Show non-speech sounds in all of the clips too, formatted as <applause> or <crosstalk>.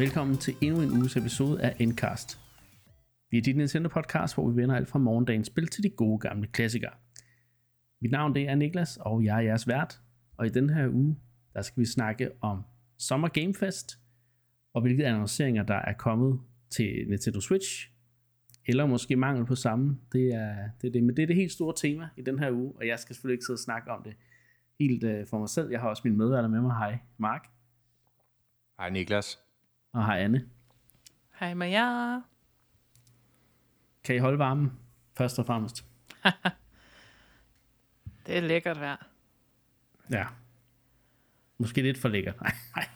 Velkommen til endnu en uges episode af Endcast. Vi er dit Nintendo podcast, hvor vi vender alt fra morgendagens spil til de gode gamle klassikere. Mit navn det er Niklas, og jeg er jeres vært. Og i den her uge, der skal vi snakke om Summer Game Fest, og hvilke annonceringer der er kommet til Nintendo Switch, eller måske mangel på samme. Det er det, er det. Men det er det helt store tema i den her uge, og jeg skal selvfølgelig ikke sidde og snakke om det helt uh, for mig selv. Jeg har også min medværter med mig. Hej, Mark. Hej Niklas. Og hej Anne. Hej Maja. Kan I holde varmen, først og fremmest? <laughs> det er lækkert vejr. Ja. Måske lidt for lækkert. <laughs> Nej, nej.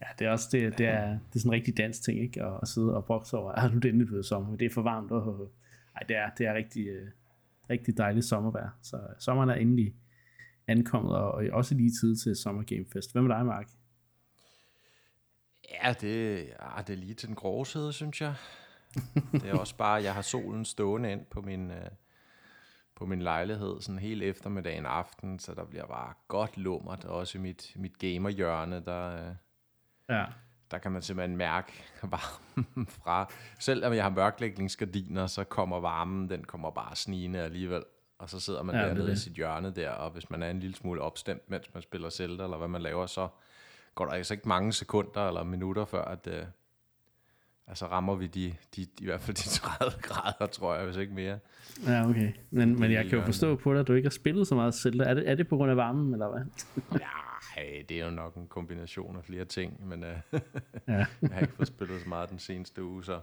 Ja, det er også det, det er, det er sådan en rigtig dansk ting, ikke? At, at sidde og brokse over, at nu er det endelig blevet sommer, det er for varmt. Og, ej, det er, det er rigtig, uh, rigtig dejligt sommervejr. Så sommeren er endelig ankommet, og, og også lige tid til Summer Game Fest. Hvad med dig, Mark? Ja, det, ja, det er lige til den grove side, synes jeg. det er også bare, jeg har solen stående ind på min, uh, på min lejlighed sådan hele eftermiddagen aften, så der bliver bare godt lummert. Også i mit, mit gamerhjørne, der, uh, ja. der kan man simpelthen mærke <laughs> varmen fra. Selvom jeg har mørklægningsgardiner, så kommer varmen, den kommer bare snigende alligevel. Og så sidder man ja, dernede i sit hjørne der, og hvis man er en lille smule opstemt, mens man spiller Zelda, eller hvad man laver, så går der altså ikke mange sekunder eller minutter før, at uh, altså rammer vi de, de, i hvert fald de <laughs> 30 grader, tror jeg, hvis ikke mere. Ja, okay. Men, men jeg kan jo forstå på dig, at du ikke har spillet så meget Zelda. Er det, er det på grund af varmen, eller hvad? <laughs> ja, det er jo nok en kombination af flere ting, men uh, <laughs> ja. jeg har ikke fået spillet så meget den seneste uge, så...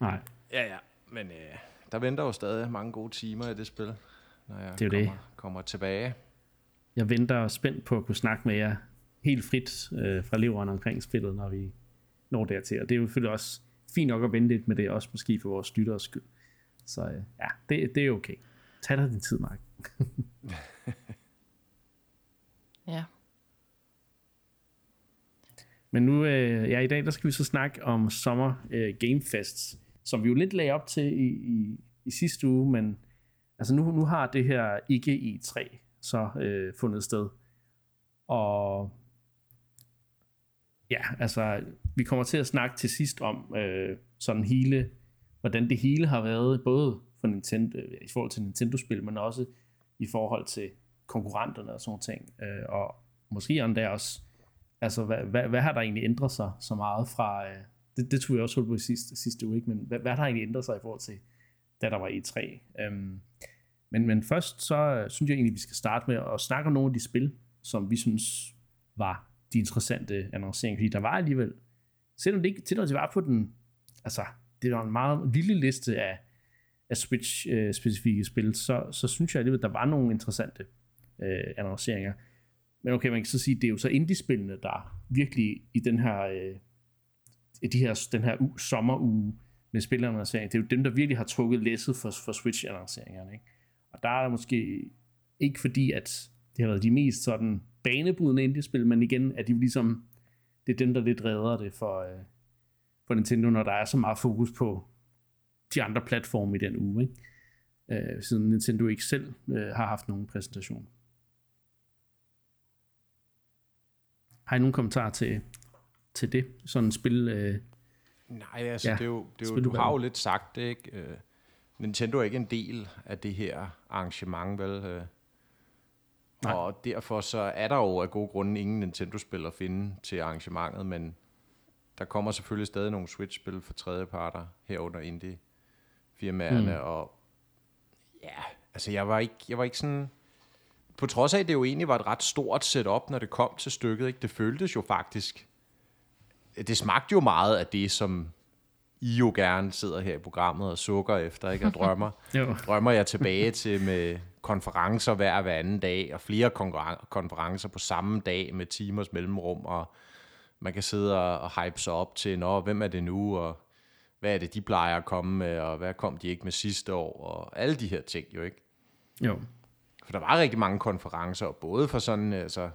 Nej. Ja, ja, men uh, der venter jo stadig mange gode timer i det spil, når jeg det er kommer, det. kommer tilbage. Jeg venter spændt på at kunne snakke med jer helt frit øh, fra leveren omkring spillet, når vi når dertil. Og det er jo selvfølgelig også fint nok at vente lidt med det, også måske for vores lytteres skyld. Så øh, ja, det, det er okay. Tag dig din tid, Mark. <laughs> ja. Men nu, øh, ja, i dag der skal vi så snakke om Summer øh, Game Fest, som vi jo lidt lagde op til i, i, i sidste uge, men altså nu, nu har det her ikke i 3 så øh, fundet sted. Og ja, altså, vi kommer til at snakke til sidst om øh, sådan hele, hvordan det hele har været, både for Nintendo, øh, i forhold til Nintendo-spil, men også i forhold til konkurrenterne og sådan ting. Øh, og måske endda også, altså, hvad, hvad, hvad har der egentlig ændret sig så meget fra, øh, det, det tog jeg også på i sidste, sidste uge, ikke? men hvad, hvad har der egentlig ændret sig i forhold til, da der var E3? Øhm, men, men først så øh, synes jeg egentlig, vi skal starte med at snakke om nogle af de spil, som vi synes var de interessante annonceringer, fordi der var alligevel, selvom det ikke selvom det var på den, altså, det var en meget lille liste af, af Switch-specifikke øh, spil, så, så synes jeg alligevel, der var nogle interessante øh, annonceringer. Men okay, man kan så sige, det er jo så indie-spillene, der virkelig i den her, øh, de her, den her u, sommeruge med spilannoncering, det er jo dem, der virkelig har trukket læsset for, for Switch-annonceringerne. Ikke? Og der er der måske ikke fordi, at det har været de mest sådan banebrydende indie-spil, men igen er de ligesom, det er dem, der lidt redder det for, øh, for Nintendo, når der er så meget fokus på de andre platforme i den uge, ikke? Øh, siden Nintendo ikke selv øh, har haft nogen præsentation. Har I nogen kommentar til, til det? Sådan et spil... Øh, Nej, altså ja, det er jo, det er jo, du har jo lidt sagt det, ikke? Øh, Nintendo er ikke en del af det her arrangement, vel? Nej. Og derfor så er der jo af gode grunde ingen Nintendo-spil at finde til arrangementet, men der kommer selvfølgelig stadig nogle Switch-spil for tredjeparter herunder indie-firmaerne, mm. og ja, altså jeg var ikke, jeg var ikke sådan... På trods af, at det jo egentlig var et ret stort setup, når det kom til stykket, ikke? det føltes jo faktisk... Det smagte jo meget af det, som I jo gerne sidder her i programmet og sukker efter, ikke? Og drømmer, <laughs> drømmer jeg tilbage til med, konferencer hver hver anden dag, og flere konferencer på samme dag med timers mellemrum, og man kan sidde og, hype sig op til, Nå, hvem er det nu, og hvad er det, de plejer at komme med, og hvad kom de ikke med sidste år, og alle de her ting jo, ikke? Jo. For der var rigtig mange konferencer, både for sådan, altså,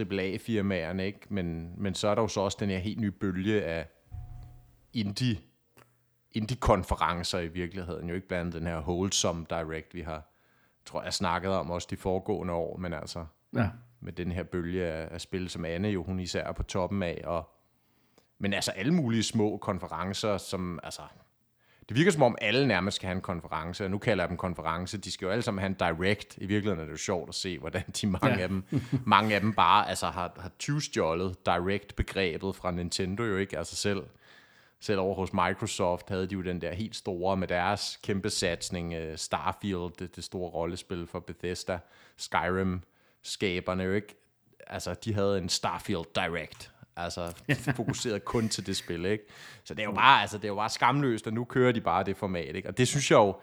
AAA-firmaerne, ikke? Men, men så er der jo så også den her helt nye bølge af indie, indie-konferencer i virkeligheden, jo ikke blandt den her Wholesome Direct, vi har tror jeg snakkede om også de foregående år, men altså ja. med den her bølge af, af spil, som Anne jo hun især er på toppen af, og men altså alle mulige små konferencer, som altså, det virker som om alle nærmest skal have en konference, og nu kalder jeg dem konference, de skal jo alle sammen have en direct. I virkeligheden er det jo sjovt at se, hvordan de mange, ja. af, dem, mange af dem bare altså, har, har tyvstjålet direct-begrebet fra Nintendo jo ikke, altså selv selv over hos Microsoft havde de jo den der helt store med deres kæmpe satsning, uh, Starfield, det, det store rollespil for Bethesda, Skyrim-skaberne jo ikke. Altså, de havde en Starfield Direct, altså <laughs> fokuseret kun til det spil, ikke? Så det er jo bare, altså, det er jo bare skamløst, og nu kører de bare det format, ikke? Og det synes jeg jo,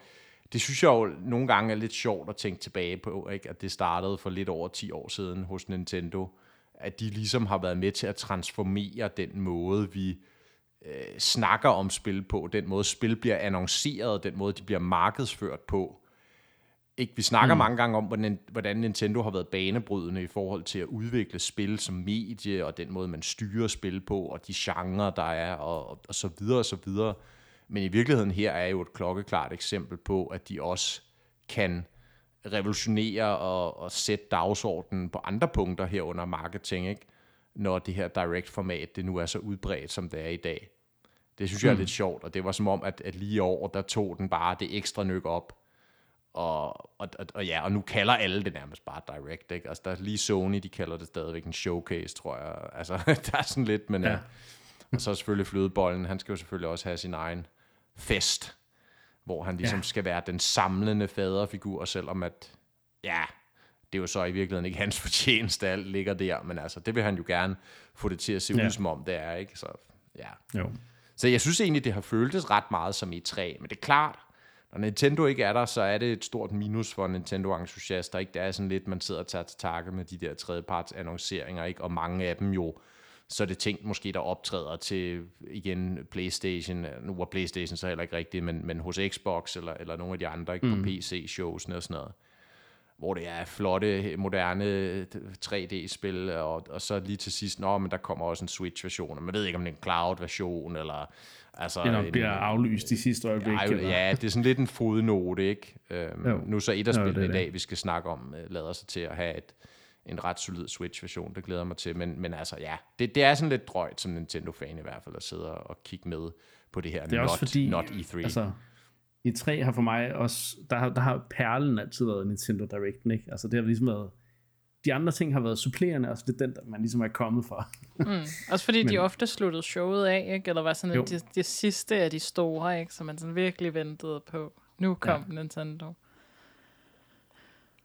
det synes jeg jo nogle gange er lidt sjovt at tænke tilbage på, ikke? at det startede for lidt over 10 år siden hos Nintendo, at de ligesom har været med til at transformere den måde, vi øh, snakker om spil på, den måde spil bliver annonceret, den måde de bliver markedsført på. Ikke, vi snakker mm. mange gange om, hvordan, hvordan Nintendo har været banebrydende i forhold til at udvikle spil som medie, og den måde, man styrer spil på, og de genrer, der er, og, og så videre, og så videre. Men i virkeligheden her er jo et klokkeklart eksempel på, at de også kan revolutionere og, og sætte dagsordenen på andre punkter herunder marketing, ikke? Når det her direct-format, det nu er så udbredt, som det er i dag. Det synes jeg er mm. lidt sjovt, og det var som om, at, at lige over, der tog den bare det ekstra nyk op. Og, og, og, og ja, og nu kalder alle det nærmest bare direct, ikke? Altså, der er lige Sony, de kalder det stadigvæk en showcase, tror jeg. Altså, <laughs> der er sådan lidt, men... Ja. Uh, og så selvfølgelig flødebollen, han skal jo selvfølgelig også have sin egen fest, hvor han ligesom ja. skal være den samlende faderfigur, selvom at, ja, det er jo så i virkeligheden ikke hans <laughs> fortjeneste, alt ligger der, men altså, det vil han jo gerne få det til at se ja. ud som om det er, ikke? Så, ja. Jo. Så jeg synes egentlig, det har føltes ret meget som i 3 men det er klart, når Nintendo ikke er der, så er det et stort minus for Nintendo-entusiaster. Ikke? Det er sådan lidt, man sidder og tager til takke med de der tredjeparts annonceringer, ikke? og mange af dem jo så er det ting måske, der optræder til igen Playstation. Nu var Playstation så heller ikke rigtigt, men, men hos Xbox eller, eller nogle af de andre ikke, mm. på PC-shows og sådan noget hvor det er flotte, moderne 3D-spil, og, og så lige til sidst, nå, men der kommer også en Switch-version, man ved ikke, om det er en cloud-version, eller... Altså, det nok bliver aflyst i sidste øjeblik. Ja, ja, det er sådan lidt en fodnote, ikke? Øhm, nu så et af spillene i dag, vi skal snakke om, øh, lader sig til at have et, en ret solid Switch-version, det glæder mig til, men, men altså ja, det, det er sådan lidt drøjt som Nintendo-fan i hvert fald, at sidde og kigge med på det her det er not, også fordi, not E3. Altså, i 3 har for mig også, der har, der har perlen altid været Nintendo Direct, ikke? Altså det har ligesom været, de andre ting har været supplerende, og så det er den, der man ligesom er kommet for. mm. Også fordi <laughs> Men, de ofte sluttede showet af, ikke? Eller var sådan det, de sidste af de store, ikke? Som man sådan virkelig ventede på. Nu kom ja. Nintendo.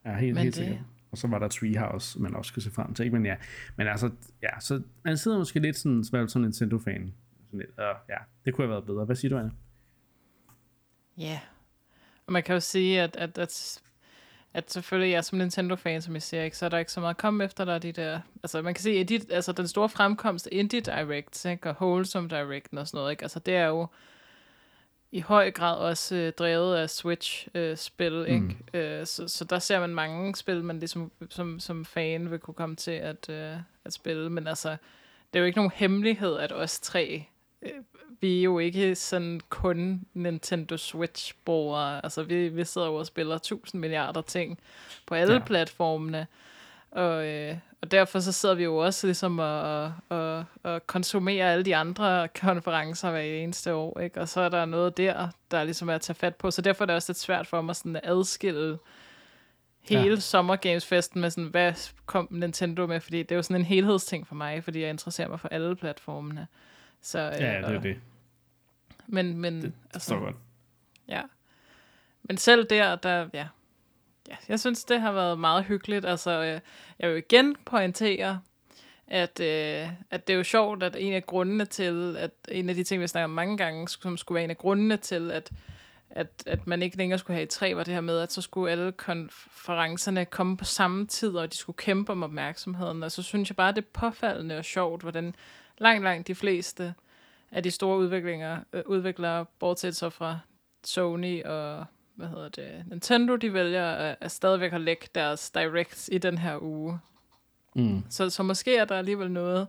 Ja, helt, Men helt det... sikkert. Og så var der Treehouse, man også skulle se frem til. Ikke? Men ja, men altså, ja, så man sidder måske lidt sådan, som Nintendo-fan. Sådan lidt, uh, ja, det kunne have været bedre. Hvad siger du, Anna? Ja, og man kan jo sige, at, at, at, at selvfølgelig, jeg som Nintendo-fan, som jeg siger, ikke, så er der ikke så meget at komme efter der, de der, altså man kan sige, at de, altså den store fremkomst af Indie Direct, ikke, og Wholesome Direct og sådan noget, ikke, altså det er jo i høj grad også øh, drevet af Switch-spil, øh, ikke? Mm. Øh, så, så der ser man mange spil, man ligesom som, som fan vil kunne komme til at, øh, at spille, men altså, det er jo ikke nogen hemmelighed, at os tre øh, vi er jo ikke sådan kun Nintendo Switch-brugere. Altså, vi, vi sidder jo og spiller tusind milliarder ting på alle ja. platformene. Og, øh, og derfor så sidder vi jo også ligesom og, og, og konsumerer alle de andre konferencer hver eneste år, ikke? Og så er der noget der, der ligesom er at tage fat på. Så derfor er det også lidt svært for mig sådan at adskille hele ja. Summer Games Festen med sådan, hvad kom Nintendo med? Fordi det er jo sådan en helhedsting for mig, fordi jeg interesserer mig for alle platformene. Så, øh, ja, det er det. Men, men det altså, godt. Ja. Men selv der, der, ja. ja. Jeg synes, det har været meget hyggeligt. Altså, øh, jeg vil igen pointere, at, øh, at det er jo sjovt, at en af grundene til, at en af de ting, vi snakker om mange gange, som skulle være en af grundene til, at, at, at man ikke længere skulle have i tre, var det her med, at så skulle alle konferencerne komme på samme tid, og de skulle kæmpe om opmærksomheden. Og så synes jeg bare, det er påfaldende og sjovt, hvordan langt, langt de fleste af de store udviklinger, øh, udviklere, bortset så fra Sony og hvad hedder det, Nintendo, de vælger at, at stadigvæk at lægge deres directs i den her uge. Mm. Så, så måske er der alligevel noget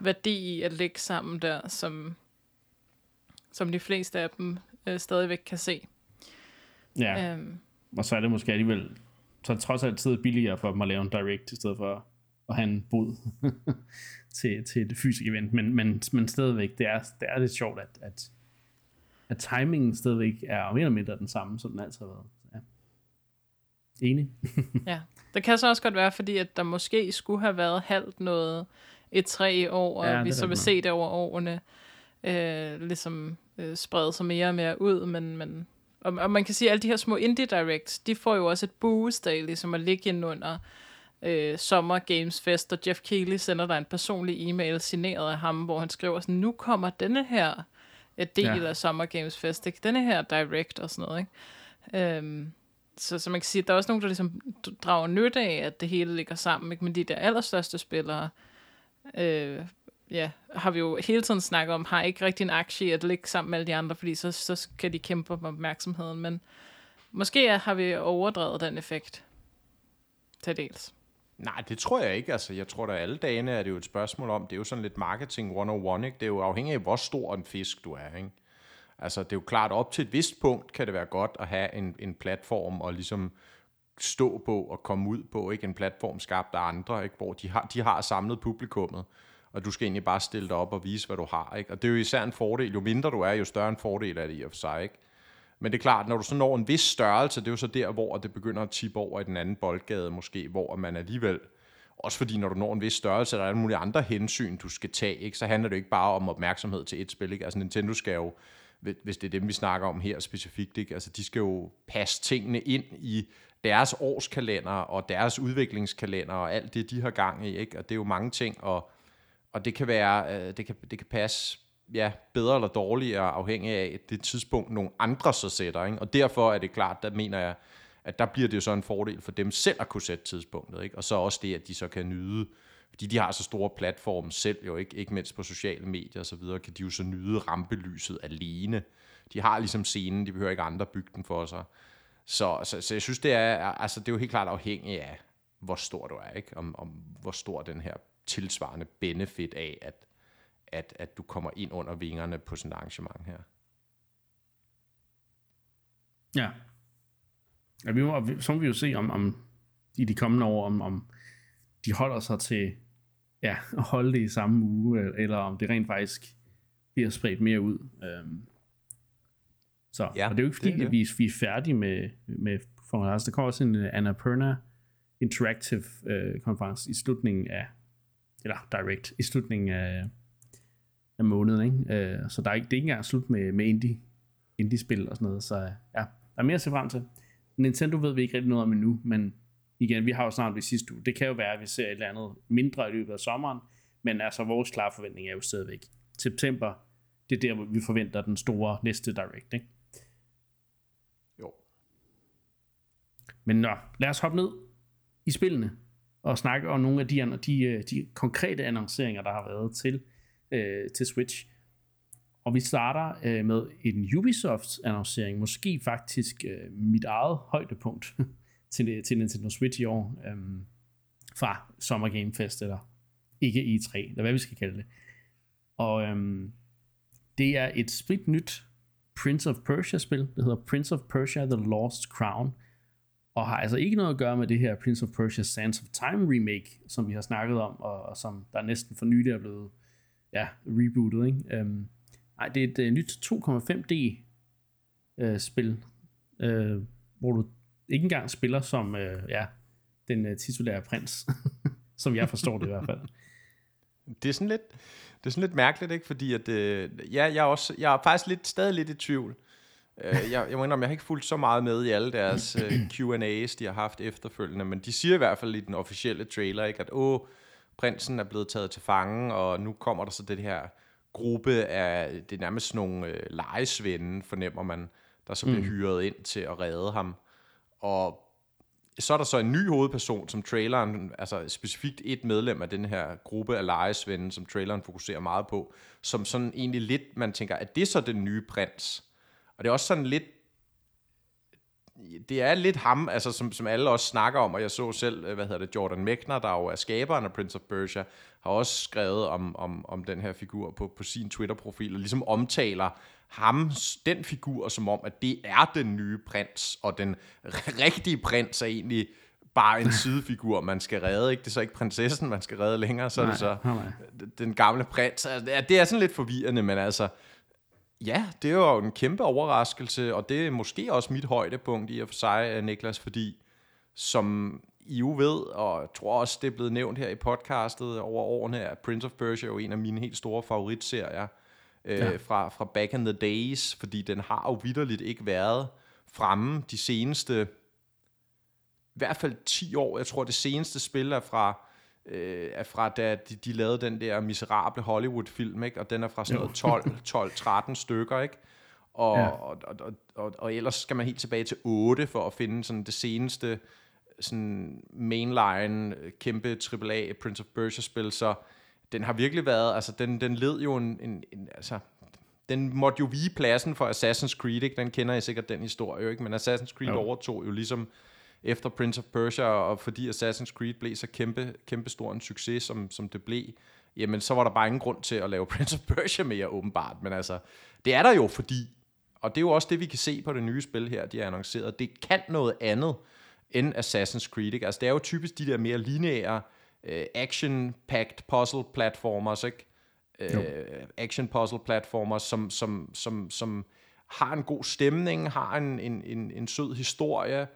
værdi i at lægge sammen der, som, som de fleste af dem øh, stadigvæk kan se. Ja, øhm. og så er det måske alligevel så er det trods alt tid billigere for dem at lave en direct, i stedet for have en bod <laughs> til, til det fysiske event, men, men, men stadigvæk, det er, det er lidt sjovt, at, at, at timingen stadigvæk er mere eller mindre den samme, som den altid har været. Ja. Enig. <laughs> ja, det kan så også godt være, fordi at der måske skulle have været halvt noget et tre i år, og ja, vi så vil se det over årene, øh, ligesom øh, sprede sig mere og mere ud, men, men og, og man kan sige, at alle de her små indie directs, de får jo også et boost af ligesom at ligge ind under øh, Summer Games Fest, og Jeff Keighley sender dig en personlig e-mail signeret af ham, hvor han skriver sådan, nu kommer denne her øh, del ja. af Summer Games Fest, ikke? denne her direct og sådan noget. Ikke? Øhm, så, så man kan sige, at der er også nogen, der ligesom drager nyt af, at det hele ligger sammen, ikke? men de der allerstørste spillere, øh, ja, har vi jo hele tiden snakket om, har ikke rigtig en aktie at ligge sammen med alle de andre, fordi så, så skal de kæmpe om opmærksomheden, men måske har vi overdrevet den effekt til dels. Nej, det tror jeg ikke. Altså, jeg tror, at alle dagene er det jo et spørgsmål om, det er jo sådan lidt marketing 101, ikke? Det er jo afhængigt af, hvor stor en fisk du er, ikke? Altså, det er jo klart, op til et vist punkt kan det være godt at have en, en platform og ligesom stå på og komme ud på, ikke? En platform skabt af andre, ikke? Hvor de har, de har samlet publikummet og du skal egentlig bare stille dig op og vise, hvad du har. Ikke? Og det er jo især en fordel. Jo mindre du er, jo større en fordel er det i og for sig. Ikke? Men det er klart, når du så når en vis størrelse, det er jo så der, hvor det begynder at tippe over i den anden boldgade måske, hvor man alligevel, også fordi når du når en vis størrelse, der er alle mulige andre hensyn, du skal tage, ikke? så handler det ikke bare om opmærksomhed til et spil. Ikke? Altså Nintendo skal jo, hvis det er dem, vi snakker om her specifikt, ikke? Altså, de skal jo passe tingene ind i deres årskalender og deres udviklingskalender og alt det, de har gang i. Ikke? Og det er jo mange ting, og og det kan være, øh, det, kan, det kan passe ja, bedre eller dårligere afhængig af det tidspunkt, nogle andre så sætter. Ikke? Og derfor er det klart, der mener jeg, at der bliver det jo så en fordel for dem selv at kunne sætte tidspunktet. Ikke? Og så også det, at de så kan nyde, fordi de har så store platforme selv jo, ikke, ikke mindst på sociale medier og så videre, kan de jo så nyde rampelyset alene. De har ligesom scenen, de behøver ikke andre bygge den for sig. Så, så, så jeg synes, det er, altså, det er jo helt klart afhængigt af, hvor stor du er, ikke? Om, om hvor stor den her tilsvarende benefit af, at, at, at du kommer ind under vingerne på sådan et arrangement her. Ja. ja vi må, så må vi jo se, om, om i de kommende år, om, om de holder sig til ja, at holde det i samme uge, eller om det rent faktisk bliver spredt mere ud. Øhm, så, ja, og det er jo ikke fordi, det, det. at vi, vi er færdige med, med for der kommer også en uh, Annapurna Interactive uh, konference i slutningen af eller direct, i slutningen af, af måneden. Ikke? Uh, så der er ikke, det er ikke engang slut med, med indie, indie-spil og sådan noget. Så ja, der er mere at se frem til. Nintendo ved vi ikke rigtig noget om endnu, men igen, vi har jo snart ved sidste uge. Det kan jo være, at vi ser et eller andet mindre i løbet af sommeren, men altså vores klare forventning er jo stadigvæk september. Det er der, hvor vi forventer den store næste direct, ikke? Jo. Men nå, lad os hoppe ned i spillene og snakke om nogle af de, de, øh, de konkrete annonceringer, der har været til, øh, til Switch. Og vi starter øh, med en Ubisoft-annoncering, måske faktisk øh, mit eget højdepunkt <laughs> til, øh, til Nintendo Switch i år, øh, fra Summer Game Fest, eller ikke E3, eller hvad vi skal kalde det. Og øh, det er et sprit nyt Prince of Persia-spil, det hedder Prince of Persia The Lost Crown, og har altså ikke noget at gøre med det her Prince of Persia Sands of Time remake, som vi har snakket om, og, og som der næsten for nylig er blevet ja, rebootet. Ikke? Øhm, ej, det er et uh, nyt 2,5D øh, spil, øh, hvor du ikke engang spiller som øh, ja, den øh, titulære prins, <laughs> som jeg forstår det i hvert fald. Det er sådan lidt, det er sådan lidt mærkeligt, ikke? Fordi at, øh, ja, jeg, er også, jeg er faktisk lidt, stadig lidt i tvivl. Øh, jeg, jeg må indrømme, jeg har ikke fulgt så meget med i alle deres øh, Q&A's, de har haft efterfølgende, men de siger i hvert fald i den officielle trailer, ikke, at åh, prinsen er blevet taget til fange, og nu kommer der så det her gruppe af, det er nærmest nogle uh, lejesvende, fornemmer man, der så bliver mm. hyret ind til at redde ham. Og så er der så en ny hovedperson, som traileren, altså specifikt et medlem af den her gruppe af lejesvende, som traileren fokuserer meget på, som sådan egentlig lidt, man tænker, at det så den nye prins? Og det er også sådan lidt, det er lidt ham, altså som, som alle også snakker om, og jeg så selv, øh, hvad hedder det, Jordan Mechner, der jo er skaberen af Prince of Persia, har også skrevet om, om, om den her figur på, på sin Twitter-profil, og ligesom omtaler ham, den figur, som om, at det er den nye prins, og den rigtige prins er egentlig bare en sidefigur, man skal redde. Ikke? Det er så ikke prinsessen, man skal redde længere, så nej, er det så nej. den gamle prins. Altså, det er sådan lidt forvirrende, men altså, ja, det er jo en kæmpe overraskelse, og det er måske også mit højdepunkt i og for sig, Niklas, fordi som I jo ved, og jeg tror også, det er blevet nævnt her i podcastet over årene, at Prince of Persia er jo en af mine helt store favoritserier øh, ja. fra, fra back in the days, fordi den har jo vidderligt ikke været fremme de seneste i hvert fald 10 år. Jeg tror, det seneste spil er fra, øh, er fra da de, de lavede den der miserable Hollywood-film, ikke? og den er fra sådan noget 12, 12 13 stykker, ikke? Og, ja. og, og, og, og, ellers skal man helt tilbage til 8 for at finde sådan det seneste sådan mainline, kæmpe AAA Prince of Persia-spil, så den har virkelig været, altså den, den led jo en, en, en altså den måtte jo vige pladsen for Assassin's Creed, ikke? den kender I sikkert den historie, ikke? men Assassin's Creed jo. overtog jo ligesom efter Prince of Persia, og fordi Assassin's Creed blev så kæmpe, kæmpe stor en succes, som, som det blev, jamen så var der bare ingen grund til at lave <laughs> Prince of Persia mere åbenbart, men altså, det er der jo fordi, og det er jo også det, vi kan se på det nye spil her, de har annonceret, det kan noget andet end Assassin's Creed, ikke? altså det er jo typisk de der mere lineære, uh, action-packed puzzle-platformers, ikke? Action puzzle platformer, som, som, som, som har en god stemning, har en, en, en, en sød historie,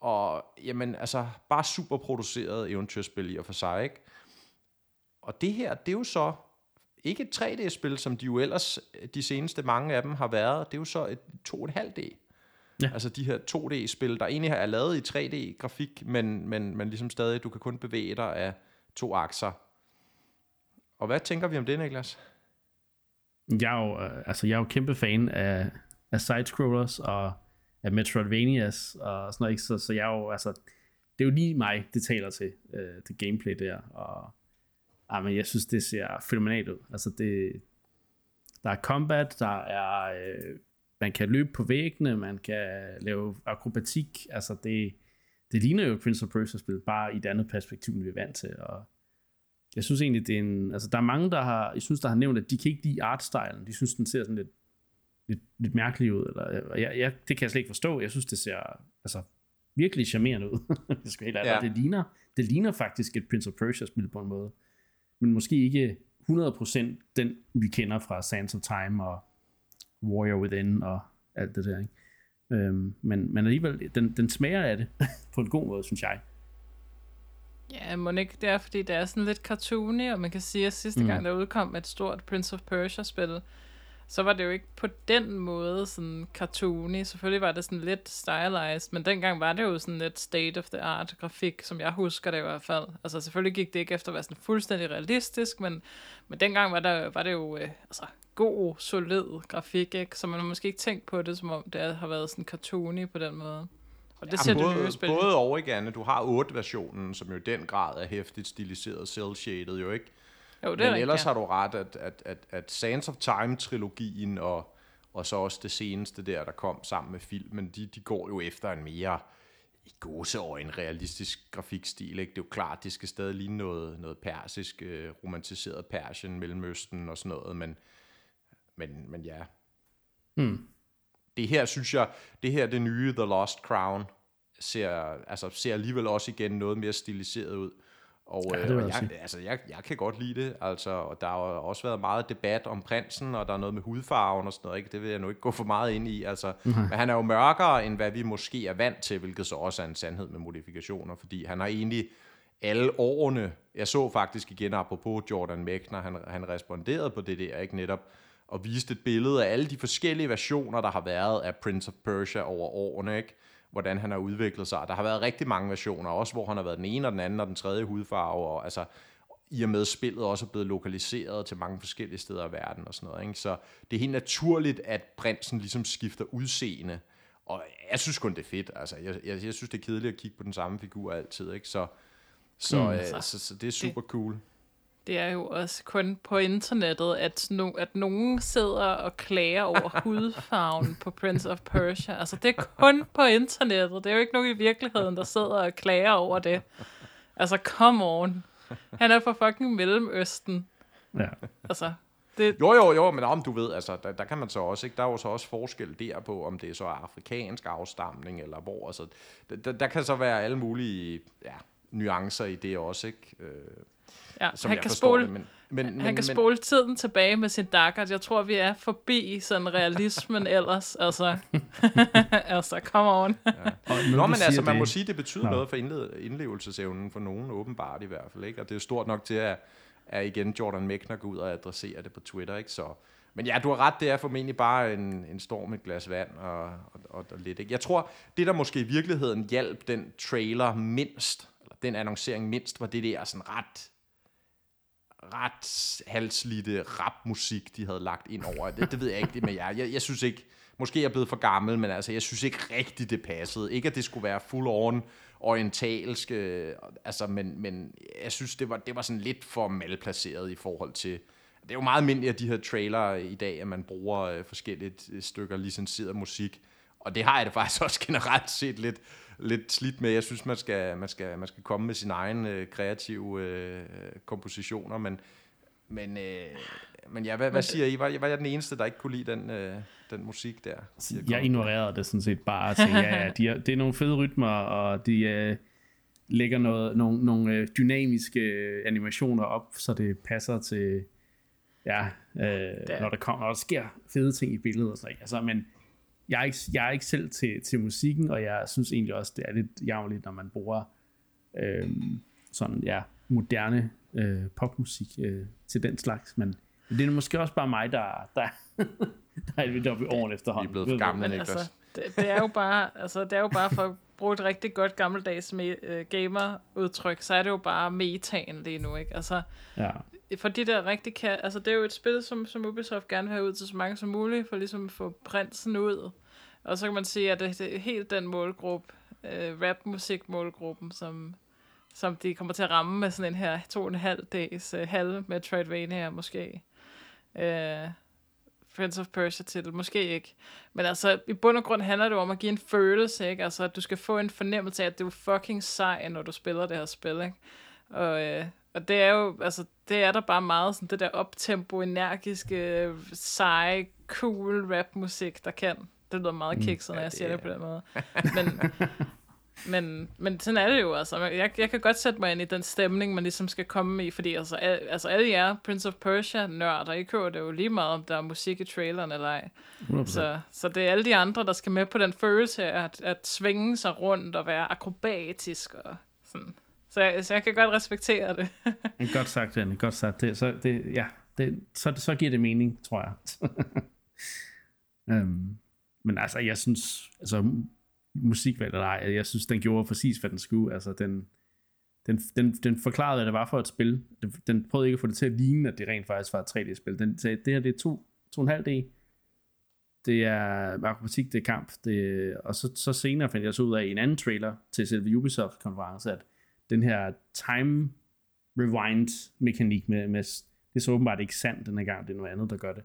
og jamen, altså, bare super produceret eventyrspil i og for sig, ikke? Og det her, det er jo så ikke et 3D-spil, som de jo ellers, de seneste mange af dem har været. Det er jo så et 2,5D. Ja. Altså de her 2D-spil, der egentlig er lavet i 3D-grafik, men, men, men ligesom stadig, du kan kun bevæge dig af to akser. Og hvad tænker vi om det, Niklas? Jeg er jo, øh, altså, jeg er jo kæmpe fan af, af sidescrollers og af Metroidvanias og sådan noget, ikke? Så, så jeg er jo, altså, det er jo lige mig, det taler til, øh, det gameplay der, og ah, men jeg synes, det ser fænomenalt ud. Altså, det, der er combat, der er, øh, man kan løbe på væggene, man kan lave akrobatik, altså det, det ligner jo Prince of Persia-spil, bare i et andet perspektiv, end vi er vant til, og jeg synes egentlig, det er en, altså der er mange, der har, jeg synes, der har nævnt, at de kan ikke lide artstylen, de synes, den ser sådan lidt lidt, lidt mærkeligt ud. Eller, jeg, jeg, det kan jeg slet ikke forstå. Jeg synes, det ser altså, virkelig charmerende ud. <laughs> det, skal helt ja. det, ligner, det ligner faktisk et Prince of Persia-spil på en måde. Men måske ikke 100% den, vi kender fra Sands of Time og Warrior Within og alt det der. Ikke? Øhm, men, men alligevel, den, den smager af det <laughs> på en god måde, synes jeg. Ja, må ikke det er, fordi det er sådan lidt cartoony, og man kan sige, at sidste mm. gang, der udkom et stort Prince of Persia-spil, så var det jo ikke på den måde sådan cartoony. Selvfølgelig var det sådan lidt stylized, men dengang var det jo sådan lidt state of the art grafik, som jeg husker det i hvert fald. Altså selvfølgelig gik det ikke efter at være sådan fuldstændig realistisk, men, men dengang var, der, var det jo øh, altså, god, solid grafik, ikke? så man har måske ikke tænkt på det, som om det har været sådan cartoony på den måde. Og det ja, ser både, det. Både over igen, du har 8-versionen, som jo i den grad er hæftigt stiliseret, cel-shaded jo ikke. Jo, det er Men ellers ja. har du ret, at, at, at, at Sands of Time-trilogien og, og så også det seneste der, der kom sammen med filmen, de, de går jo efter en mere i en realistisk grafikstil. Ikke? Det er jo klart, det skal stadig ligne noget, noget persisk, øh, romantiseret Persien, Mellemøsten og sådan noget, men, men, men ja. Hmm. Det her, synes jeg, det her, det nye The Lost Crown, ser, altså, ser alligevel også igen noget mere stiliseret ud. Og, ja, øh, og jeg, altså, jeg, jeg kan godt lide det, altså, og der har også været meget debat om prinsen, og der er noget med hudfarven og sådan noget, ikke? det vil jeg nu ikke gå for meget ind i, altså, mm-hmm. men han er jo mørkere, end hvad vi måske er vant til, hvilket så også er en sandhed med modifikationer, fordi han har egentlig alle årene, jeg så faktisk igen, apropos Jordan Mechner, han, han responderede på det der, ikke netop, og viste et billede af alle de forskellige versioner, der har været af Prince of Persia over årene, ikke? Hvordan han har udviklet sig. Der har været rigtig mange versioner, også hvor han har været den ene og den anden og den tredje hudfarve, og altså i og med spillet også er blevet lokaliseret til mange forskellige steder i verden og sådan noget. Ikke? Så det er helt naturligt, at prinsen ligesom skifter udseende. Og jeg synes kun, det er fedt. Altså, jeg, jeg, jeg synes, det er kedeligt at kigge på den samme figur altid. Ikke? Så, så, mm, øh, så, så, så det er super cool. Det er jo også kun på internettet, at, no, at nogen sidder og klager over <laughs> hudfarven på Prince of Persia. Altså, det er kun på internettet. Det er jo ikke nogen i virkeligheden, der sidder og klager over det. Altså, come on. Han er fra fucking Mellemøsten. Ja. Altså, det. Jo, jo, jo, men om du ved, altså, der, der kan man så også, ikke? der er jo så også forskel der på, om det er så afrikansk afstamning, eller hvor, altså, der, der kan så være alle mulige ja, nuancer i det også, ikke? Øh, ja, som han jeg kan spole, det, men, men, han men, kan men, spole tiden tilbage med sin dakker. Jeg tror, vi er forbi sådan realismen <laughs> ellers. Altså, <laughs> altså come on. ja. Nå, men altså, man det... må sige, det betyder Nå. noget for indlevelsesevnen for nogen, åbenbart i hvert fald. Ikke? Og det er jo stort nok til, at, at igen Jordan Mechner går ud og adresserer det på Twitter. Ikke? Så, men ja, du har ret, det er formentlig bare en, en storm med et glas vand og, og, og, og lidt. Ikke? Jeg tror, det der måske i virkeligheden hjalp den trailer mindst, eller den annoncering mindst, var det der sådan ret ret halslidte rapmusik, de havde lagt ind over. Det, det ved jeg ikke, det med jer. Jeg, jeg synes ikke, måske er jeg blevet for gammel, men altså, jeg synes ikke rigtigt, det passede. Ikke, at det skulle være full on orientalsk, øh, altså, men, men jeg synes, det var, det var sådan lidt for malplaceret i forhold til... Det er jo meget almindeligt, at de her trailer i dag, at man bruger øh, forskellige øh, stykker licenseret musik. Og det har jeg det faktisk også generelt set lidt, lidt slidt med. Jeg synes, man skal, man skal, man skal komme med sin egen øh, kreative øh, kompositioner, men, men, øh, men ja, hvad, hvad siger I? Var, var jeg den eneste, der ikke kunne lide den, øh, den musik der? Jeg ignorerede det sådan set bare. Til, ja, ja, de er, det er nogle fede rytmer, og de øh, lægger noget, nogle, nogle øh, dynamiske animationer op, så det passer til, ja, øh, når, der kommer, når der sker fede ting i billedet. Og sådan, altså, men jeg er ikke, jeg er ikke selv til, til musikken, og jeg synes egentlig også, det er lidt javligt, når man bruger øh, sådan, ja, moderne øh, popmusik øh, til den slags, men det er måske også bare mig, der, der, <laughs> der er lidt oppe i åren efterhånden. Vi er blevet for gamle, men, altså, det, det, er jo bare, altså, det er jo bare for at bruge et rigtig godt gammeldags me, uh, gamer-udtryk, så er det jo bare metaen lige nu, ikke? Altså, ja for de der rigtig kan, altså det er jo et spil, som, som Ubisoft gerne vil have ud til så mange som muligt, for ligesom at få prinsen ud og så kan man sige, at det er helt den målgruppe, øh, rap-musik-målgruppen, som, som de kommer til at ramme med sådan en her to og en halv dags øh, halv Metroidvania måske. Øh, Prince of Persia til, måske ikke. Men altså, i bund og grund handler det om at give en følelse, ikke? Altså, at du skal få en fornemmelse af, at du er fucking sej, når du spiller det her spil, ikke? Og, øh, og det er jo, altså, det er der bare meget sådan det der optempo, energiske, seje, cool rap musik, der kan. Det lyder meget mm. kikset, når jeg siger det på den måde. <laughs> Men, men, men sådan er det jo, altså. Jeg, jeg kan godt sætte mig ind i den stemning, man ligesom skal komme i, fordi altså, al, altså alle jer Prince of Persia-nørder, I kører det jo lige meget, om der er musik i traileren eller ej. Så, så det er alle de andre, der skal med på den følelse af at, at svinge sig rundt og være akrobatisk og sådan. Så jeg, så jeg kan godt respektere det. <laughs> godt sagt, Anne. Godt sagt. Det, så, det, ja, det, så, så giver det mening, tror jeg. um, <laughs> men altså, jeg synes, altså, musikvalg eller ej, jeg synes, den gjorde præcis, hvad den skulle. Altså, den, den, den, den forklarede, hvad det var for et spil. Den, den prøvede ikke at få det til at ligne, at det rent faktisk var et 3D-spil. Den sagde, det her det er to, to og en halv D. Det er akrobatik, det er kamp. Det, og så, så senere fandt jeg så ud af i en anden trailer til selve Ubisoft-konference, at den her time rewind mekanik med, med det er så åbenbart ikke sandt den her gang, det er noget andet, der gør det.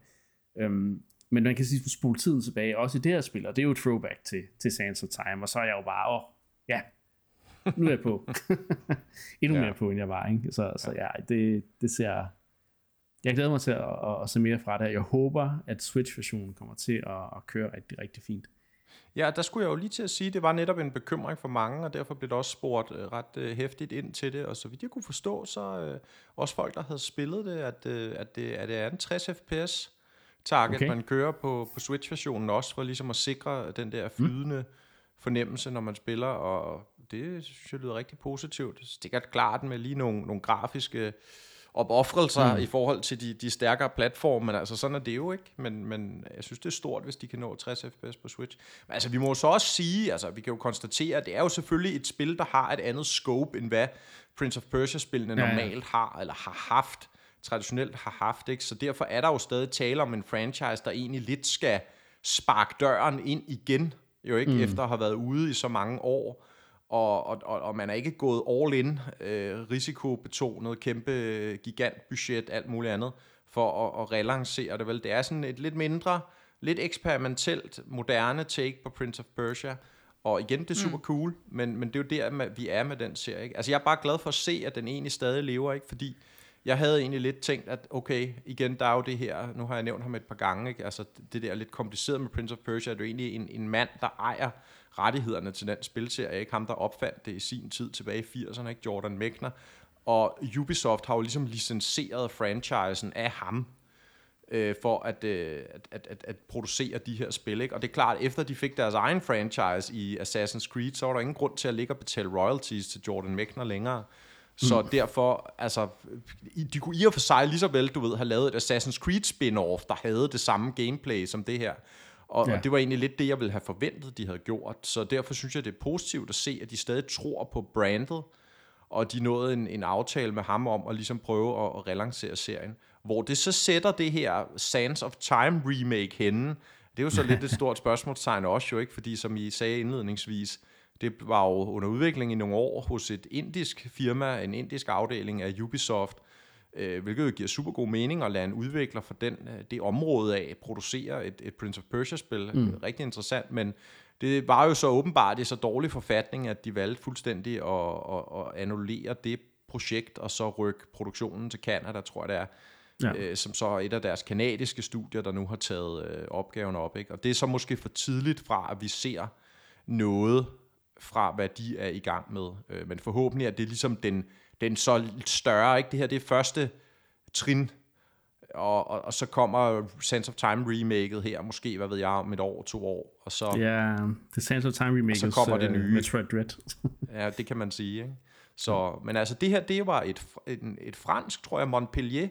Øhm, men man kan sige, spole tiden tilbage, også i det her spil, og det er jo et throwback til, til Sands of Time, og så er jeg jo bare, åh, oh, ja, nu er jeg på. <laughs> Endnu ja. mere på, end jeg var, ikke? Så, så ja, det, det ser... Jeg glæder mig til at, at, at se mere fra det. Jeg håber, at Switch-versionen kommer til at, at køre rigtig, rigtig fint. Ja, der skulle jeg jo lige til at sige, at det var netop en bekymring for mange, og derfor blev det også spurgt uh, ret uh, hæftigt ind til det, og så vidt jeg kunne forstå, så uh, også folk, der havde spillet det, at, uh, at, det, at det er en 60 fps, target, okay. man kører på, på Switch-versionen også, for ligesom at sikre den der flydende mm. fornemmelse, når man spiller, og det synes jeg lyder rigtig positivt. Det er klart med lige nogle, nogle grafiske opoffrelser mm. i forhold til de, de stærkere platforme, men altså sådan er det jo ikke, men, men jeg synes det er stort, hvis de kan nå 60 fps på Switch. Men altså vi må så også sige, altså vi kan jo konstatere, at det er jo selvfølgelig et spil, der har et andet scope, end hvad Prince of Persia-spillene ja, ja. normalt har, eller har haft traditionelt har haft. Ikke? Så derfor er der jo stadig tale om en franchise, der egentlig lidt skal sparke døren ind igen, jo ikke, mm. efter at have været ude i så mange år. Og, og, og, og man er ikke gået all in, øh, risikobetonet, kæmpe gigantbudget, alt muligt andet, for at, at relancere det vel. Det er sådan et lidt mindre, lidt eksperimentelt, moderne take på Prince of Persia. Og igen, det er super mm. cool, men, men det er jo der, vi er med den serie. Ikke? Altså jeg er bare glad for at se, at den egentlig stadig lever, ikke? fordi jeg havde egentlig lidt tænkt, at okay, igen, der er jo det her, nu har jeg nævnt ham et par gange, ikke? altså det der lidt kompliceret med Prince of Persia, er det jo egentlig en, en mand, der ejer rettighederne til den spilserie, ikke ham, der opfandt det i sin tid tilbage i 80'erne, ikke Jordan Mechner, og Ubisoft har jo ligesom licenseret franchisen af ham, øh, for at, øh, at, at, at producere de her spil. Ikke? Og det er klart, at efter de fik deres egen franchise i Assassin's Creed, så var der ingen grund til at ligge og betale royalties til Jordan Mechner længere. Så mm. derfor, altså, de kunne i og for sig lige så vel, du ved, have lavet et Assassin's Creed spin-off, der havde det samme gameplay som det her. Og, ja. og det var egentlig lidt det, jeg ville have forventet, de havde gjort. Så derfor synes jeg, det er positivt at se, at de stadig tror på brandet, og de nåede en, en aftale med ham om at ligesom prøve at, at relancere serien. Hvor det så sætter det her Sands of Time remake henne, det er jo så lidt et stort spørgsmålstegn også jo, ikke? Fordi som I sagde indledningsvis, det var jo under udvikling i nogle år hos et indisk firma, en indisk afdeling af Ubisoft, øh, hvilket jo giver super god mening at lade en udvikler for den, øh, det område af producere et, et Prince of Persia-spil. Mm. Rigtig interessant, men det var jo så åbenbart i så dårlig forfatning, at de valgte fuldstændig at, at, at annullere det projekt, og så rykke produktionen til Canada, tror jeg det er, ja. øh, som så er et af deres kanadiske studier, der nu har taget øh, opgaven op. Ikke? Og det er så måske for tidligt fra, at vi ser noget fra, hvad de er i gang med. Øh, men forhåbentlig er det ligesom den, den så større. Ikke? Det her det er første trin, og, og, og så kommer Sense of Time remaket her, måske, hvad ved jeg, om et år, to år, og så... Ja, det Sense of Time remake, så kommer det nye. Metroid Dread. <laughs> ja, det kan man sige, ikke? Så, men altså, det her, det var et, et, et fransk, tror jeg, Montpellier,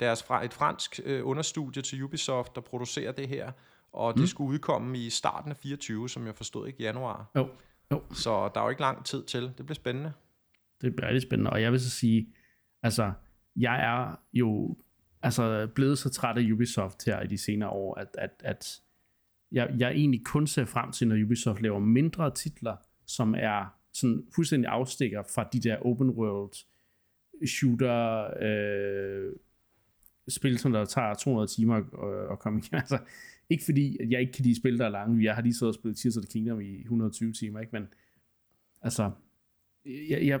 deres fra, et fransk øh, understudie til Ubisoft, der producerer det her, og det mm. skulle udkomme i starten af 24, som jeg forstod ikke, januar. Jo. jo. Så der er jo ikke lang tid til. Det bliver spændende. Det bliver rigtig spændende, og jeg vil så sige, altså, jeg er jo altså blevet så træt af Ubisoft her i de senere år, at, at, at jeg, jeg egentlig kun ser frem til, når Ubisoft laver mindre titler, som er sådan fuldstændig afstikker fra de der open world shooter øh, spil, som der tager 200 timer at, øh, at komme i. <laughs> Altså, ikke fordi, at jeg ikke kan lide spil, der er lange. Jeg har lige siddet og spillet Tears of the Kingdom i 120 timer, ikke? men altså, jeg, jeg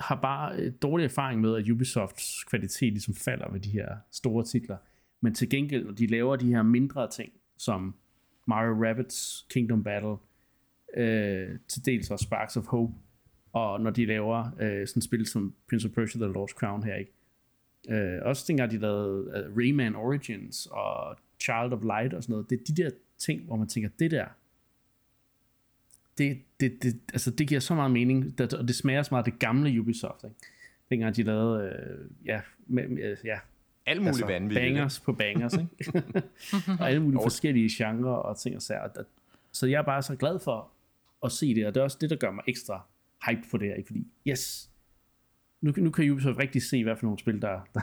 har bare øh, dårlig erfaring med, at Ubisofts kvalitet ligesom falder ved de her store titler. Men til gengæld, når de laver de her mindre ting, som Mario Rabbids Kingdom Battle, øh, til dels også Sparks of Hope, og når de laver øh, sådan et spil som Prince of Persia The Lost Crown her, ikke? Øh, også dengang de lavede uh, Rayman Origins og Child of Light og sådan noget. Det er de der ting, hvor man tænker, det der, det, det, det, altså det giver så meget mening, det, og det smager så meget det gamle Ubisoft. Ikke? Dengang de lavede, øh, ja, med, med, ja, alle mulige altså, vanvittige. Bangers på bangers, ikke? <laughs> og alle mulige forskellige genrer og ting og sager. Så jeg er bare så glad for at se det, og det er også det, der gør mig ekstra hype på det her, ikke? fordi yes, nu, nu kan Ubisoft rigtig se, hvad for nogle spil, der, der,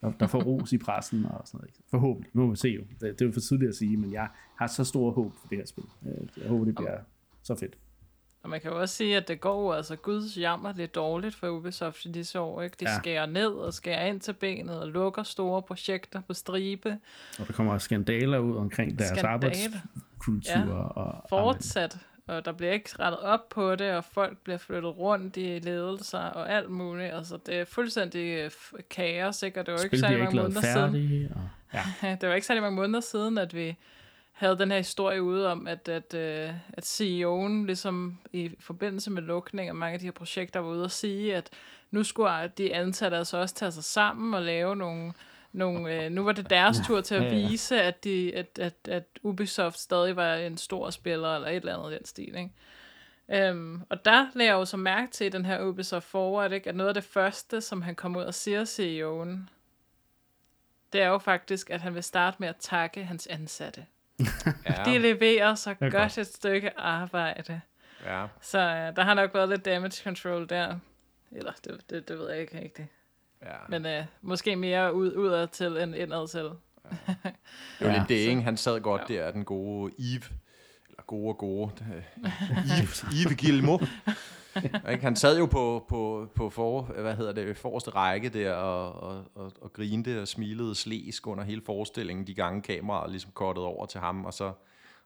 der, der får ros i pressen og sådan noget. Forhåbentlig. Nu må vi se jo. Det, det er jo for tidligt at sige, men jeg har så stor håb for det her spil. Jeg håber, det bliver så fedt. Og man kan jo også sige, at det går altså guds jammer lidt dårligt for Ubisoft i disse år. Ikke? De ja. skærer ned og skærer ind til benet og lukker store projekter på stribe. Og der kommer skandaler ud omkring deres Skandale. arbejdskultur. Ja. Og, Fortsat og der bliver ikke rettet op på det, og folk bliver flyttet rundt i ledelser og alt muligt. Altså, det er fuldstændig øh, kaos, ikke? Og det var ikke særlig mange måneder færdige, siden. Og, ja. <laughs> det var ikke særlig mange måneder siden, at vi havde den her historie ude om, at, at, at, øh, at CEO'en ligesom i forbindelse med lukning af mange af de her projekter var ude og sige, at nu skulle de ansatte altså også tage sig sammen og lave nogle nogle, øh, nu var det deres tur til at vise, at, de, at, at, at Ubisoft stadig var en stor spiller, eller et eller andet i den stil, ikke? Um, og der lagde jeg jo så mærke til den her Ubisoft Forward, ikke? at noget af det første, som han kom ud og siger CEO'en, det er jo faktisk, at han vil starte med at takke hans ansatte. Ja. <laughs> De leverer så godt, godt et stykke arbejde. Ja. Så uh, der har nok været lidt damage control der. Eller, det, det, det ved jeg ikke rigtigt. Ja. Men uh, måske mere ud, udad til end indad til. Ja. Det var ja, lidt det, ikke? Han sad godt ja. der, den gode Eve. Eller gode og gode. Eve, Eve Gilmo. <laughs> ikke? Han sad jo på, på, på for, hvad hedder det, forreste række der og, og, og, og grinte og smilede slæsk under hele forestillingen, de gange kameraet ligesom kortet over til ham, og så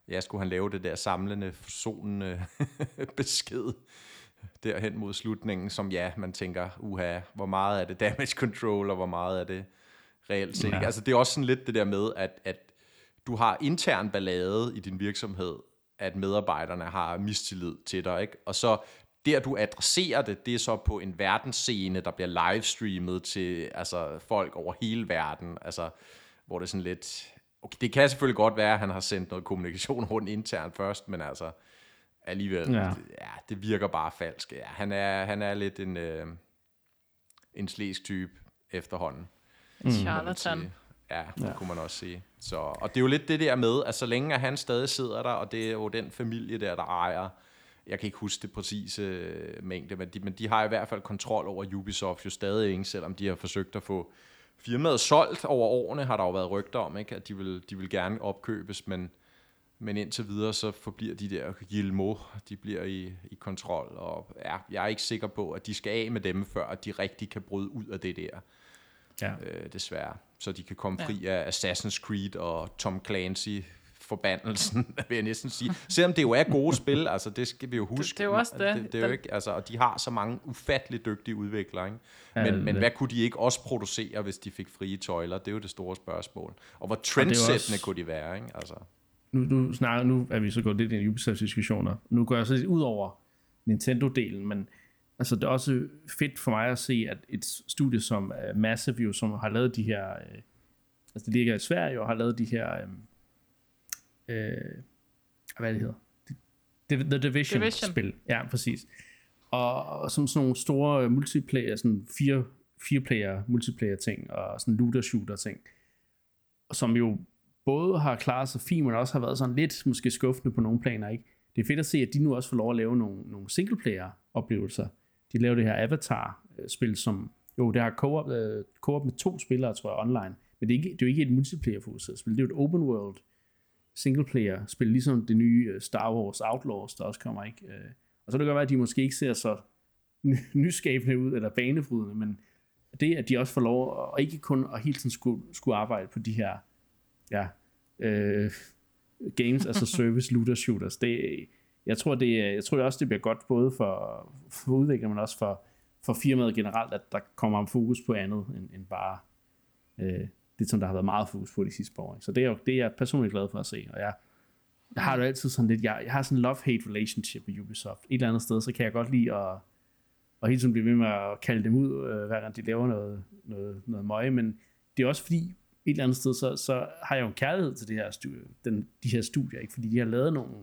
ja, skulle han lave det der samlende, forsonende <laughs> besked derhen mod slutningen, som ja, man tænker, uha, hvor meget er det damage control, og hvor meget er det reelt set. Ja. Altså det er også sådan lidt det der med, at, at du har intern ballade i din virksomhed, at medarbejderne har mistillid til dig, ikke? Og så der du adresserer det, det er så på en verdensscene, der bliver livestreamet til altså, folk over hele verden, altså, hvor det er sådan lidt... Okay, det kan selvfølgelig godt være, at han har sendt noget kommunikation <laughs> rundt internt først, men altså alligevel, ja. ja det virker bare falsk. Ja, han, er, han er lidt en, øh, en slæsk type efterhånden. Mm. Charlatan. Ja, det ja. kunne man også sige. Så, og det er jo lidt det der med, at så længe han stadig sidder der, og det er jo den familie der, der ejer, jeg kan ikke huske det præcise øh, mængde, men de, men de har i hvert fald kontrol over Ubisoft jo stadig, ikke, selvom de har forsøgt at få firmaet solgt over årene, har der jo været rygter om, ikke, at de vil, de vil gerne opkøbes, men, men indtil videre så forbliver de der Gilmo, de bliver i, i kontrol, og ja, jeg er ikke sikker på, at de skal af med dem, før at de rigtig kan bryde ud af det der ja. øh, desværre. Så de kan komme fri ja. af Assassin's Creed og Tom Clancy forbandelsen, <laughs> vil jeg næsten sige. Selvom det jo er gode spil, altså det skal vi jo huske. Det, det er jo også det. det, det er jo ikke, altså, og de har så mange ufattelig dygtige udviklere. Ikke? Men, ja, men hvad kunne de ikke også producere, hvis de fik frie tøjler? Det er jo det store spørgsmål. Og hvor trendsættende også... kunne de være? Ikke? Altså. Nu, nu, snakker, nu er vi så gået lidt i Ubisoft-diskussioner. Nu går jeg så lidt ud over Nintendo-delen, men altså det er også fedt for mig at se, at et studie som uh, Massive, jo, som har lavet de her, uh, altså det ligger i Sverige og har lavet de her, um, uh, hvad det hedder, The, Division, Division spil, ja præcis. Og, og som sådan nogle store multiplayer, sådan fire, fire player multiplayer ting, og sådan looter shooter ting, som jo både har klaret sig fint, men også har været sådan lidt måske skuffende på nogle planer, ikke? Det er fedt at se, at de nu også får lov at lave nogle, nogle singleplayer oplevelser, de laver det her Avatar-spil, som jo, det har co-op, uh, co-op med to spillere, tror jeg, online. Men det er, ikke, det er jo ikke et multiplayer-fokuseret spil. Det er jo et open world single-player-spil, ligesom det nye uh, Star Wars Outlaws, der også kommer, ikke? Uh, og så kan det godt være, at de måske ikke ser så <laughs> nyskabende ud, eller banebrydende, men det, at de også får lov at ikke kun at hele tiden skulle, skulle arbejde på de her ja, uh, games as a <laughs> service looter shooters, det, jeg tror, det, jeg tror også, det bliver godt både for, for udviklere, men også for, for firmaet generelt, at der kommer fokus på andet end, end bare øh, det, som der har været meget fokus på de sidste par år. Så det er, jo, det er jeg personligt glad for at se, og jeg, jeg har jo altid sådan lidt, jeg, jeg har sådan en love-hate relationship med Ubisoft. Et eller andet sted, så kan jeg godt lide at, at hele tiden blive ved med at kalde dem ud, øh, hver gang de laver noget, noget, noget møje, men det er også fordi, et eller andet sted, så, så har jeg jo en kærlighed til det her studie, den, de her studier, ikke? fordi de har lavet nogle,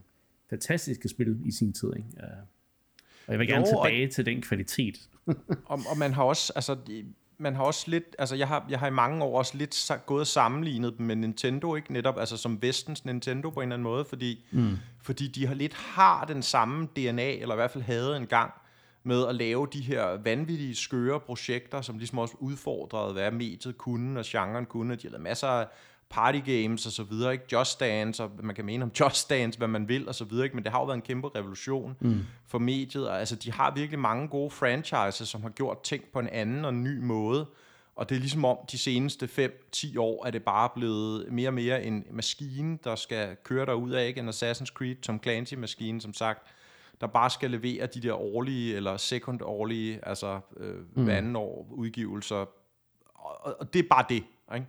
fantastiske spil i sin tid. Ikke? Uh, og jeg vil gerne jo, tilbage og, til den kvalitet. <laughs> og, og man har også, altså, man har også lidt, altså jeg har, jeg har i mange år også lidt gået og sammenlignet dem med Nintendo, ikke netop, altså som vestens Nintendo på en eller anden måde, fordi, mm. fordi de har lidt har den samme DNA, eller i hvert fald havde en gang, med at lave de her vanvittige, skøre projekter, som ligesom også udfordrede, hvad mediet kunne, og genren kunne. De har lavet masser af party games og så videre, ikke? Just Dance, og man kan mene om Just Dance, hvad man vil og så videre, ikke? Men det har jo været en kæmpe revolution mm. for mediet, og altså de har virkelig mange gode franchises, som har gjort ting på en anden og ny måde, og det er ligesom om de seneste 5-10 år, er det bare blevet mere og mere en maskine, der skal køre der ud af, ikke? En Assassin's Creed, Tom Clancy-maskine, som sagt, der bare skal levere de der årlige eller sekundårlige, altså øh, mm. hver anden år udgivelser, og, og det er bare det, ikke?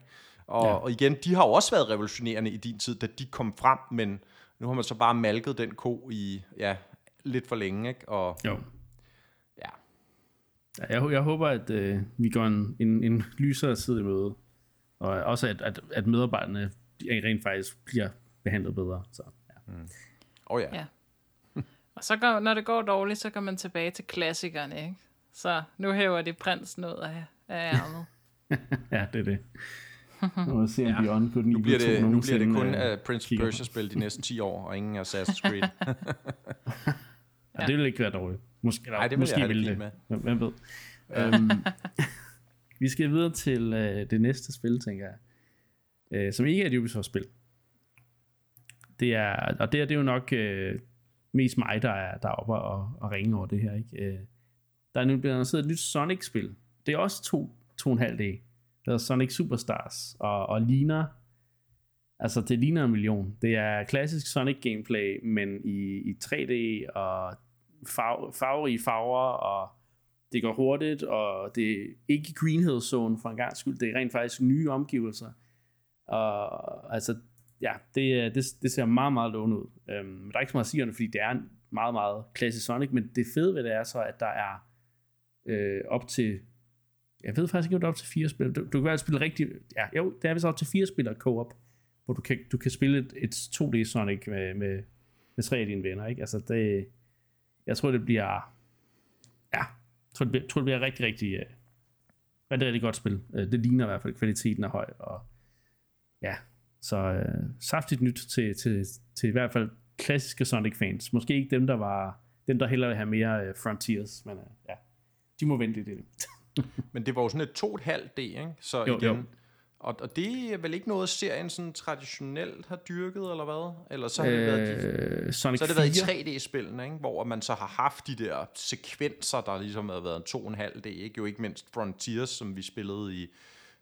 Og, ja. og igen, de har jo også været revolutionerende i din tid, da de kom frem, men nu har man så bare malket den ko i ja, lidt for længe, ikke? Og, jo. Ja. ja jeg, jeg håber, at øh, vi går en, en, en lysere tid i møde, og også at, at, at medarbejderne rent faktisk bliver behandlet bedre. Så, ja. Mm. Oh ja. ja. <laughs> og så går, når det går dårligt, så går man tilbage til klassikerne, ikke? Så nu hæver det prinsen ud af, af ærmet. <laughs> ja, det er det når Sea ja. Beyond kunne den nu bliver det, nu bliver det kun af Prince of Persia-spil de næste 10 år, og ingen Assassin's Creed. ja. <laughs> ja, det ville ikke være dårligt. Måske, eller, det vil måske jeg ville det. Med. Hvem ved. øhm, <laughs> vi skal videre til øh, det næste spil, tænker jeg. Øh, som ikke er et Ubisoft-spil. Det er, og det, er, det er jo nok øh, mest mig, der er, der er oppe og, og ringe over det her. Ikke? Øh, der er nu blevet annonceret et nyt Sonic-spil. Det er også 2,5 dage hedder Sonic Superstars, og, og ligner, altså det ligner en million. Det er klassisk Sonic gameplay, men i, i 3D og farv, farverige farver, og det går hurtigt, og det er ikke Green Hill Zone for en gang skyld, det er rent faktisk nye omgivelser. Og altså, ja, det, det, det ser meget, meget lovende ud. Øhm, men der er ikke så meget at sige om det, fordi det er meget, meget klassisk Sonic, men det fede ved det er så, at der er øh, op til, jeg ved faktisk ikke, om det er op til fire spillere. Du, du kan spille rigtig, ja, jo, det er vist op til fire spillere co-op, hvor du kan, du kan spille et, et 2D Sonic med, med, med tre af dine venner, ikke? Altså, det, jeg tror, det bliver, ja, jeg tror, det bliver, tror, det bliver rigtig, rigtig, uh, rigtig, rigtig godt spil. Uh, det ligner i hvert fald, kvaliteten er høj, og ja, så uh, saftigt nyt til, til, til i hvert fald klassiske Sonic-fans. Måske ikke dem, der var dem, der hellere vil have mere uh, Frontiers, men uh, ja, de må vente lidt. <laughs> <laughs> men det var jo sådan et 2,5D, ikke? Så jo, igen, jo. Og, og det er vel ikke noget, serien sådan traditionelt har dyrket, eller hvad? Eller så har det, øh, været, Sonic så har det været i 3D-spillene, ikke? hvor man så har haft de der sekvenser, der ligesom har været en 2,5D, ikke? Jo ikke mindst Frontiers, som vi spillede i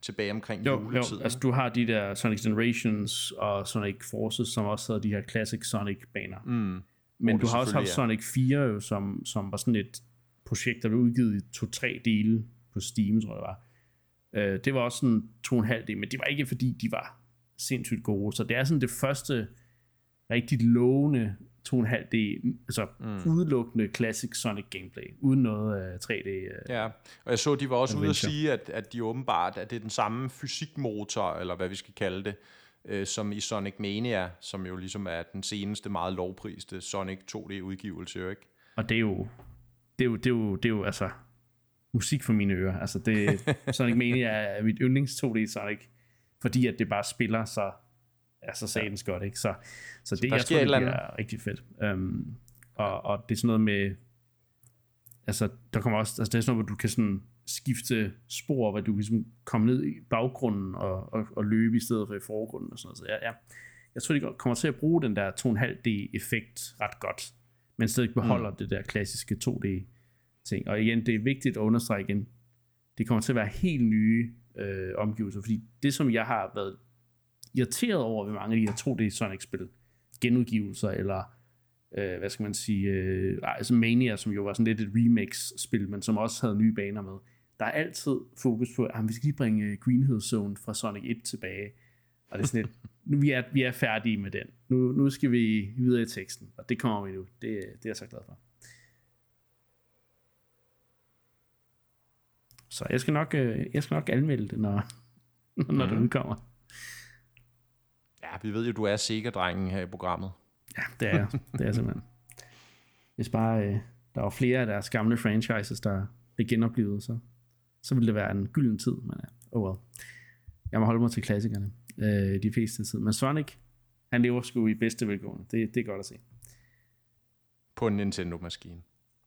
tilbage omkring jo, juletiden. Jo, altså du har de der Sonic Generations og Sonic Forces, som også havde de her classic Sonic-baner. Mm. Men du har også haft Sonic 4, jo, som, som var sådan et projekt, der blev udgivet i to-tre dele på Steam, tror jeg det var Øh, det var også sådan to og en halv men det var ikke fordi, de var sindssygt gode. Så det er sådan det første rigtig lovende 2,5D, altså mm. udelukkende classic Sonic gameplay, uden noget uh, 3D. Uh, ja, og jeg så, de var også adventure. ude at sige, at, at de åbenbart, at det er den samme fysikmotor, eller hvad vi skal kalde det, uh, som i Sonic Mania, som jo ligesom er den seneste meget lovpriste Sonic 2D-udgivelse, ikke? Og det er jo, det er jo, det er jo, det er jo altså, musik for mine ører. Altså det, Sonic Mania er mit yndlings 2D Sonic, fordi at det bare spiller så altså satans ja. godt, ikke? Så, så, så det, jeg tror, det bliver rigtig fedt. Um, og, og det er sådan noget med, altså der kommer også, altså det er sådan noget, hvor du kan sådan skifte spor, hvor du kan ligesom komme ned i baggrunden og, og, og løbe i stedet for i forgrunden og sådan noget. Så ja, ja. Jeg tror, de kommer til at bruge den der 2,5D-effekt ret godt, men stadig beholder mm. det der klassiske 2D ting. Og igen, det er vigtigt at understrege igen, det kommer til at være helt nye øh, omgivelser, fordi det, som jeg har været irriteret over ved mange af de her 2D Sonic-spil, genudgivelser, eller øh, hvad skal man sige, øh, altså Mania, som jo var sådan lidt et remix-spil, men som også havde nye baner med. Der er altid fokus på, at vi skal lige bringe øh, Green Hill Zone fra Sonic 1 tilbage. Og det er sådan lidt, <laughs> nu vi er, vi er færdige med den. Nu, nu skal vi videre i teksten, og det kommer vi nu. Det, det er jeg så glad for. Så jeg skal nok, øh, jeg skal nok anmelde det, når, <laughs> når mm. det mhm. udkommer. Ja, vi ved jo, du er sikker-drengen her i programmet. Ja, det er jeg. Det er simpelthen. Hvis bare øh, der var flere af deres gamle franchises, der blev genoplevet, så, så ville det være en gylden tid. Men ja, oh well. Jeg må holde mig til klassikerne øh, de fleste tid. Men Sonic, han lever sgu i bedste velgående. Det, det er godt at se. På en Nintendo-maskine,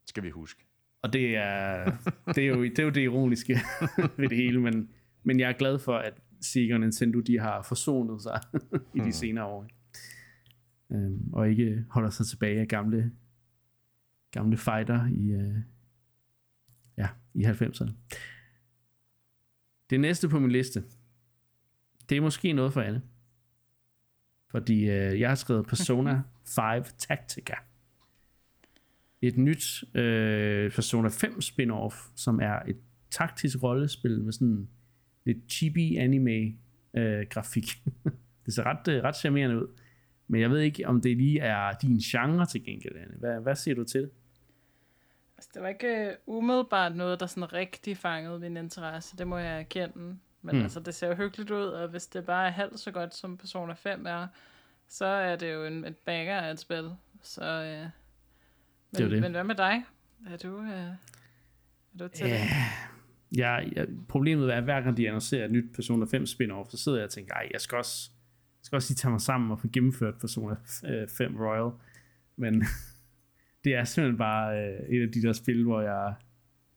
skal vi huske. Og det er, det er, jo, det er jo det ironiske <laughs> ved det hele, men, men jeg er glad for, at Sega og Nintendo de har forsonet sig <laughs> i de hmm. senere år. Øhm, og ikke holder sig tilbage af gamle, gamle fighter i, øh, ja, i 90'erne. Det næste på min liste, det er måske noget for Anne. Fordi øh, jeg har skrevet Persona 5 Tactica et nyt øh, Persona 5 spin-off, som er et taktisk rollespil med sådan lidt chibi anime øh, grafik. <laughs> det ser ret, øh, ret charmerende ud. Men jeg ved ikke, om det lige er din genre til gengæld, Anne. Hvad, hvad siger du til det? Altså, det var ikke uh, umiddelbart noget, der sådan rigtig fangede min interesse. Det må jeg erkende. Men mm. altså, det ser jo hyggeligt ud, og hvis det bare er halvt så godt, som Persona 5 er, så er det jo en, et banger af et spil. Så uh, men, det det. men hvad med dig? Er du, øh, er du til ja, det? Ja, ja, problemet er, at hver gang de annoncerer et nyt Persona 5 spin-off, så sidder jeg og tænker, ej, jeg skal også, jeg skal også lige tage mig sammen og få gennemført Persona 5 Royal. Men <laughs> det er simpelthen bare øh, et af de der spil, hvor jeg,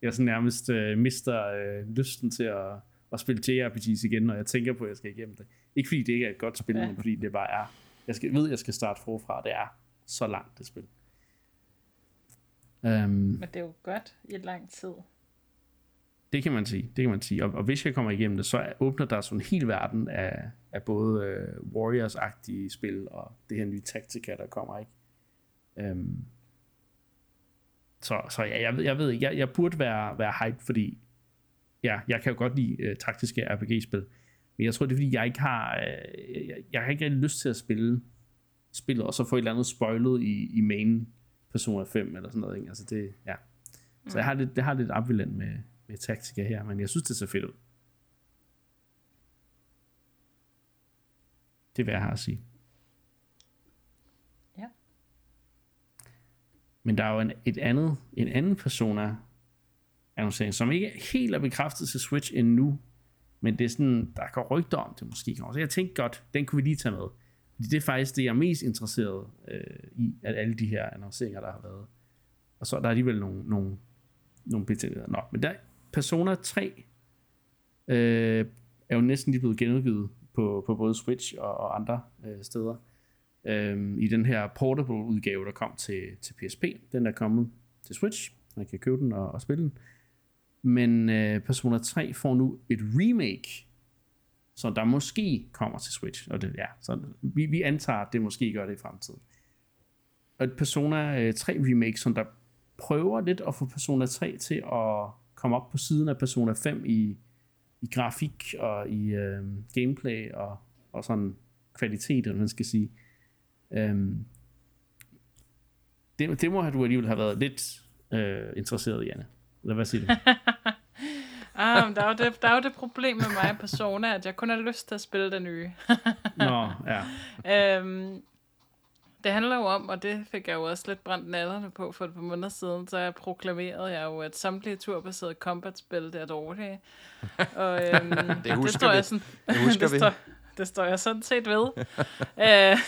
jeg så nærmest øh, mister øh, lysten til at, at spille JRPGs igen, når jeg tænker på, at jeg skal igennem det. Ikke fordi det ikke er et godt spil, ja. men fordi det bare er, jeg skal, ved, at jeg skal starte forfra. Det er så langt, det spil. Um, Men det er jo godt i lang tid. Det kan man sige. Det kan man sige. Og, og hvis jeg kommer igennem det, så åbner der sådan en hel verden af, af både uh, Warriors-agtige spil og det her nye Tactica, der kommer, ikke? Um, så, så ja, jeg, jeg ved ikke, jeg, jeg burde være, være hype, fordi ja, jeg kan jo godt lide uh, taktiske RPG-spil, men jeg tror, det er fordi, jeg ikke har, uh, jeg, jeg har ikke rigtig lyst til at spille spillet, og så få et eller andet spoilet i, i main Persona 5 eller sådan noget. Ikke? Altså det, ja. Så jeg har lidt, det har lidt ambivalent med, med taktika her, men jeg synes, det ser fedt ud. Det er, hvad jeg har at sige. Ja. Men der er jo en, et andet, en anden persona annoncering, som ikke helt er bekræftet til Switch endnu, men det er sådan, der går rygter om det måske kommer. Så jeg tænkte godt, den kunne vi lige tage med. Fordi det er faktisk det, jeg er mest interesseret øh, i, at alle de her annonceringer, der har været. Og så er der alligevel nogle, nogle, nogle betingelser. Nå, men der, Persona 3 øh, er jo næsten lige blevet genudgivet på, på både Switch og, og andre øh, steder. Øh, I den her portable udgave, der kom til, til PSP. Den er kommet til Switch. Man kan købe den og, og spille den. Men øh, Persona 3 får nu et remake, så der måske kommer til Switch. Og det, ja, så vi, vi antager, at det måske gør det i fremtiden. Og et Persona øh, 3 remake, som der prøver lidt at få Persona 3 til at komme op på siden af Persona 5 i, i grafik og i øh, gameplay og, og sådan kvalitet, eller man skal sige. Øhm, det, det må du alligevel have været lidt øh, interesseret i, Anne. Eller hvad siger du? <laughs> ah, men der, er jo det, der er jo det problem med mig Persona, at jeg kun har lyst til at spille den nye. <laughs> Nå, ja. øhm, det handler jo om, og det fik jeg jo også lidt brændt nallerne på for et par måneder siden, så jeg proklamerede jeg jo, at samtlige turbaserede combat-spil, det er dårlige. Og, øhm, <laughs> det husker det står vi. Jeg sådan, det husker <laughs> det vi. Står, <laughs> det står jeg sådan set ved. Øh,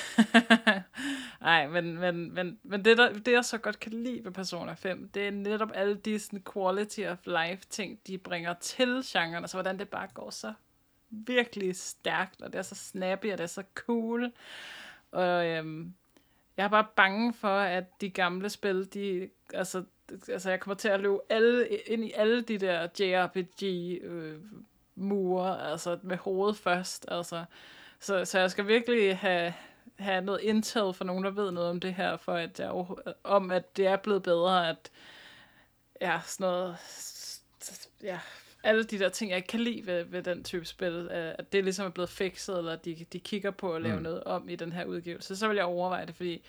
<laughs> Nej, men, men, men, men det, der, det, jeg så godt kan lide ved Persona 5, det er netop alle de sådan, quality of life ting, de bringer til genren. Altså, hvordan det bare går så virkelig stærkt, og det er så snappy, og det er så cool. Og øhm, jeg er bare bange for, at de gamle spil, de, altså, altså jeg kommer til at løbe alle, ind i alle de der JRPG øh, mure, altså med hovedet først, altså. Så, så jeg skal virkelig have, have noget intel for nogen, der ved noget om det her, for at jeg, om at det er blevet bedre, at ja, sådan noget, ja, alle de der ting, jeg ikke kan lide ved, ved den type spil, at det ligesom er blevet fikset, eller de, de kigger på at lave mm. noget om i den her udgivelse, så vil jeg overveje det, fordi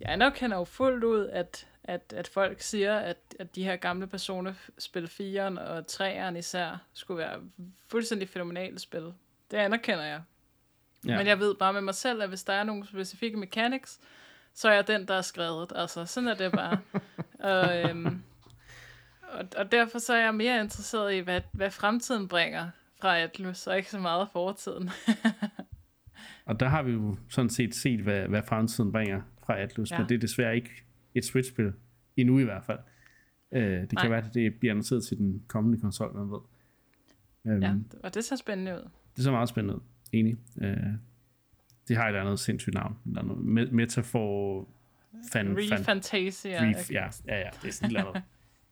jeg anerkender jo fuldt ud, at, at, at folk siger, at, at de her gamle personer, spil 4'eren og 3'eren især, skulle være fuldstændig fænomenale spil. Det anerkender jeg. Ja. Men jeg ved bare med mig selv, at hvis der er nogle specifikke mechanics, så er jeg den, der er skrevet. Altså, sådan er det bare. <laughs> og, øhm, og, og derfor så er jeg mere interesseret i, hvad, hvad fremtiden bringer fra Atlus, og ikke så meget fortiden. <laughs> og der har vi jo sådan set set, hvad, hvad fremtiden bringer fra Atlus, ja. men det er desværre ikke et Switch-spil, endnu i hvert fald. Øh, det kan Nej. være, at det bliver annonceret til den kommende konsol, man ved. Um, ja, og det ser spændende ud. Det ser meget spændende ud. Enig. Øh, det har et andet sindssygt navn. Noget metafor... Fan, Re fan, Fantasia. Re, ja, ja, ja, det er sådan et eller andet.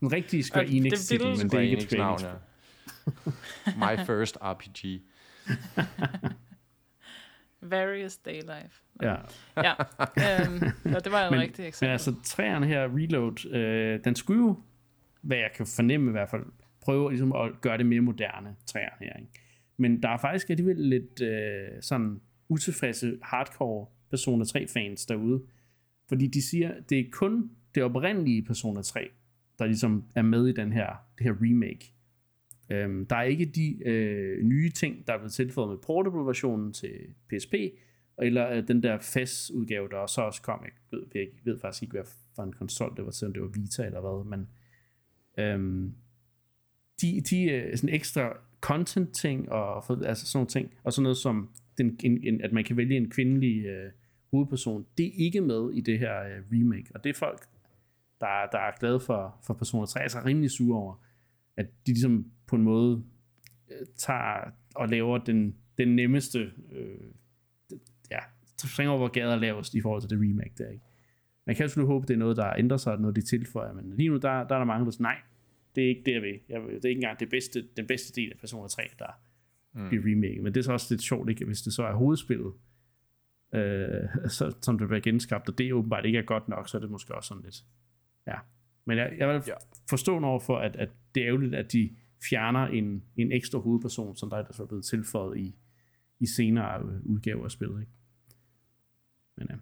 En rigtig Square Enix titel, men det er ikke et Enix. <laughs> <laughs> My first RPG. <laughs> Various Day Life. Ja. ja, øhm, ja, det var jo en rigtig eksempel. Men altså, træerne her, Reload, øh, den skulle jo, hvad jeg kan fornemme i hvert fald, prøve ligesom at gøre det mere moderne, træer her. Ikke? Men der er faktisk alligevel lidt øh, sådan utilfredse hardcore Persona 3 fans derude. Fordi de siger, det er kun det oprindelige Persona 3, der ligesom er med i den her, det her remake. Øhm, der er ikke de øh, nye ting, der er blevet tilføjet med portable-versionen til PSP, eller øh, den der FES-udgave, der så også kom. Jeg ved, jeg ved faktisk ikke, hvad for en konsol det var til, om det var Vita eller hvad, men øhm, de, de øh, sådan ekstra content-ting, og for, altså sådan nogle ting, og sådan noget som, den, en, en, at man kan vælge en kvindelig øh, hovedperson, det er ikke med i det her øh, remake, og det er folk, der, der er glade for, for Persona 3, altså rimelig sure over, at de ligesom på en måde øh, tager og laver den, den nemmeste, øh, ja, springer over, gader lavest i forhold til det remake der, ikke? Man kan selvfølgelig håbe, det er noget, der ændrer sig, når de tilføjer, men lige nu, der, der er der mange, der siger, nej, det er ikke det, jeg vil. Jeg det er ikke engang det bedste, den bedste del af Persona 3, der mm. bliver remake. Men det er så også lidt sjovt, ikke? hvis det så er hovedspillet, øh, <laughs> så, som det bliver genskabt, og det åbenbart ikke er godt nok, så er det måske også sådan lidt, ja. Men jeg, jeg vil ja. forstå over for, at, at det er ærgerligt, at de fjerner en, en ekstra hovedperson, som der er blevet tilføjet i, i senere udgaver af spillet. Ikke? Men ja,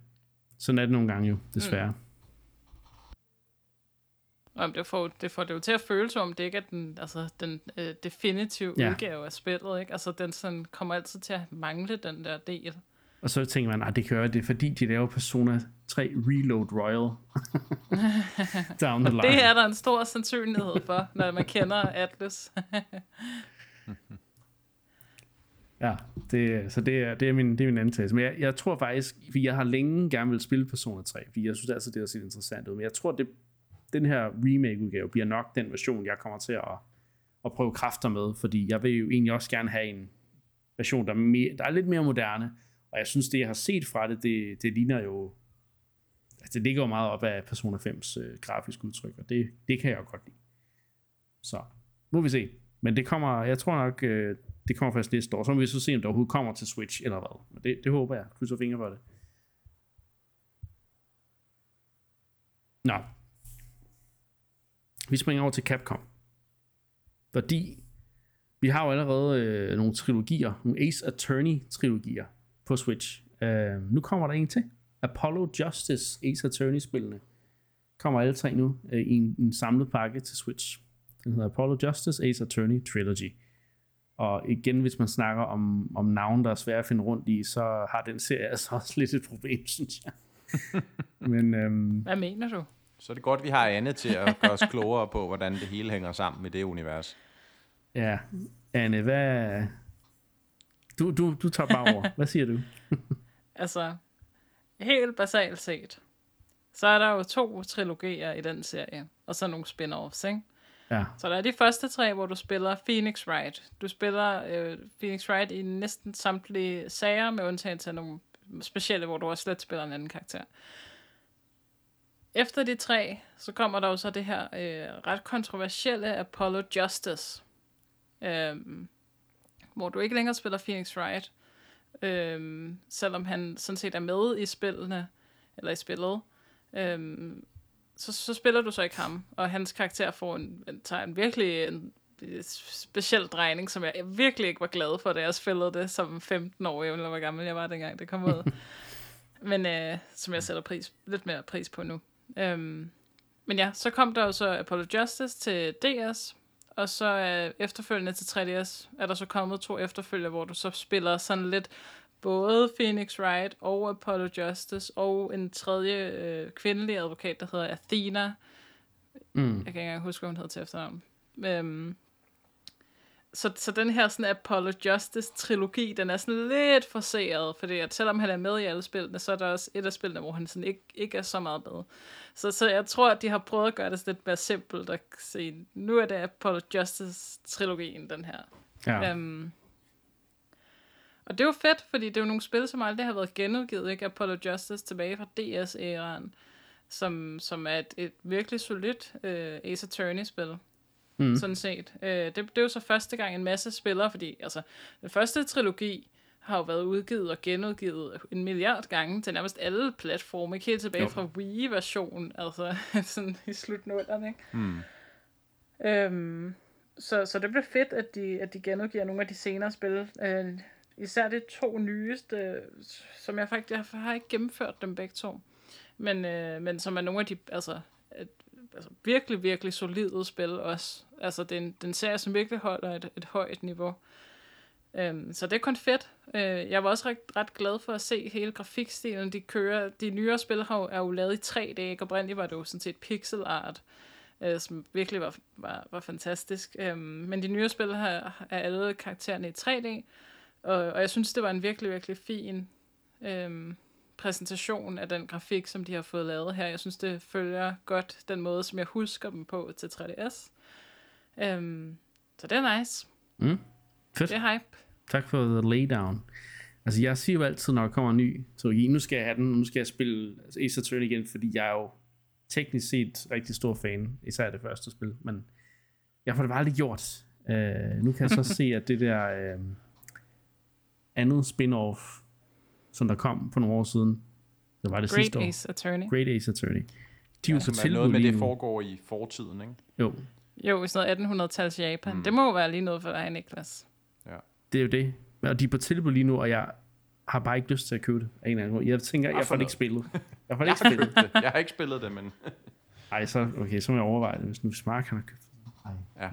sådan er det nogle gange jo, desværre. Mm. Jamen, det, får, det får det jo til at føles som, det ikke er den, altså, den øh, definitive ja. udgave af spillet. Ikke? Altså, den sådan, kommer altid til at mangle den der del. Og så tænker man, at det kan det er fordi, de laver Persona 3 Reload Royal. <laughs> Down the line. det er der en stor sandsynlighed for, når man kender Atlas. <laughs> ja, det, så det er, det er min, det er min antagelse. Men jeg, jeg tror faktisk, fordi jeg har længe gerne vil spille Persona 3, fordi jeg synes altid, det har set interessant ud. Men jeg tror, det den her remake-udgave bliver nok den version, jeg kommer til at, at prøve kræfter med, fordi jeg vil jo egentlig også gerne have en version, der er, mere, der er lidt mere moderne, og jeg synes, det jeg har set fra det, det, det ligner jo, altså det ligger jo meget op af Persona 5's øh, grafiske udtryk, og det, det kan jeg jo godt lide. Så, må vi se. Men det kommer, jeg tror nok, øh, det kommer først næste år. Så må vi så se, om det overhovedet kommer til Switch eller hvad. Men det, det håber jeg. Krydser fingre for det. Nå, vi springer over til Capcom. Fordi vi har jo allerede øh, nogle trilogier, nogle Ace Attorney-trilogier på Switch. Uh, nu kommer der en til. Apollo Justice Ace Attorney-spillene kommer alle tre nu uh, i en, en samlet pakke til Switch. Den hedder Apollo Justice Ace Attorney Trilogy. Og igen, hvis man snakker om, om navn, der er svære at finde rundt i, så har den serie <laughs> altså også lidt et problem, synes jeg. <laughs> Men, øhm, Hvad mener du? Så det er godt, vi har Anne til at gøre os klogere på, hvordan det hele hænger sammen med det univers. Ja, Anne, hvad... Du, du, du tager bare over. Hvad siger du? <laughs> altså, helt basalt set, så er der jo to trilogier i den serie, og så nogle spin-offs, ikke? Ja. Så der er de første tre, hvor du spiller Phoenix Wright. Du spiller øh, Phoenix Wright i næsten samtlige sager, med undtagelse af nogle specielle, hvor du også slet spiller en anden karakter efter de tre, så kommer der jo så det her øh, ret kontroversielle Apollo Justice, øh, hvor du ikke længere spiller Phoenix Wright, øh, selvom han sådan set er med i spillene, eller i spillet, øh, så, så spiller du så ikke ham, og hans karakter får en, en, tager en virkelig en, en speciel drejning, som jeg virkelig ikke var glad for, da jeg spillede det som 15 år, eller hvor gammel jeg var dengang det kom ud. <laughs> Men øh, som jeg sætter pris, lidt mere pris på nu. Øhm, men ja, så kom der jo så Apollo Justice til DS, og så øh, efterfølgende til 3DS er der så kommet to efterfølger, hvor du så spiller sådan lidt både Phoenix Wright og Apollo Justice, og en tredje øh, kvindelig advokat, der hedder Athena. Mm. Jeg kan ikke engang huske, hvad hun hedder til efternavn. Øhm, så, så den her sådan Apollo Justice trilogi, den er sådan lidt forseret, fordi at selvom han er med i alle spillene, så er der også et af spillene, hvor han sådan ikke, ikke er så meget med. Så, så jeg tror, at de har prøvet at gøre det lidt mere simpelt at se, nu er det Apollo Justice trilogien, den her. Ja. Um, og det er jo fedt, fordi det er jo nogle spil, som aldrig har været genudgivet, ikke? Apollo Justice tilbage fra DS-æraen, som, som er et, et virkelig solidt uh, Ace Attorney-spil mm. sådan set. Øh, det, det er jo så første gang en masse spillere, fordi altså, den første trilogi har jo været udgivet og genudgivet en milliard gange til nærmest alle platforme, ikke helt tilbage jo. fra Wii-version, altså <laughs> sådan i slutnullerne, ikke? Mm. Øhm, så, så det bliver fedt, at de, at de genudgiver nogle af de senere spil. Øh, især de to nyeste, som jeg faktisk jeg har ikke gennemført dem begge to. Men, øh, men som er nogle af de, altså, altså, virkelig, virkelig solide spil også. Altså, det er en, den serie, som virkelig holder et, et højt niveau. Øhm, så det er kun fedt. Øh, jeg var også ret, ret glad for at se hele grafikstilen, de kører. De nyere spil har, er jo lavet i 3D, ikke? Oprindeligt var det jo sådan set pixel art, øh, som virkelig var, var, var fantastisk. Øhm, men de nyere spil har, er alle karaktererne i 3D, og, og jeg synes, det var en virkelig, virkelig fin um, præsentation af den grafik, som de har fået lavet her. Jeg synes, det følger godt den måde, som jeg husker dem på til 3DS. Um, øhm, så det er nice. Mm. Fedt. Det er hype. Tak for the laydown. Altså, jeg siger jo altid, når der kommer en ny trilogi, nu skal jeg have den, nu skal jeg spille altså, Ace Attorney igen, fordi jeg er jo teknisk set rigtig stor fan, især det første spil, men jeg får det bare aldrig gjort. Uh, nu kan jeg så <laughs> se, at det der uh, andet spin-off som der kom for nogle år siden. Det var det Great sidste år. Ace Attorney. Great Ace Attorney. De er jo noget med, det foregår i fortiden, ikke? Jo, Jo, i sådan noget 1800-tals Japan. Mm. Det må jo være lige noget for dig, Niklas. det er jo det. Og de er på tilbud lige nu, og jeg har bare ikke lyst til at købe det af en eller anden grund. Jeg tænker, jeg får det ikke spillet. Jeg får <laughs> det Jeg ikke har spillet. Jeg har ikke spillet det, men... Ej, så, okay, så må jeg overveje det, hvis nu Smark han har købt. Ja.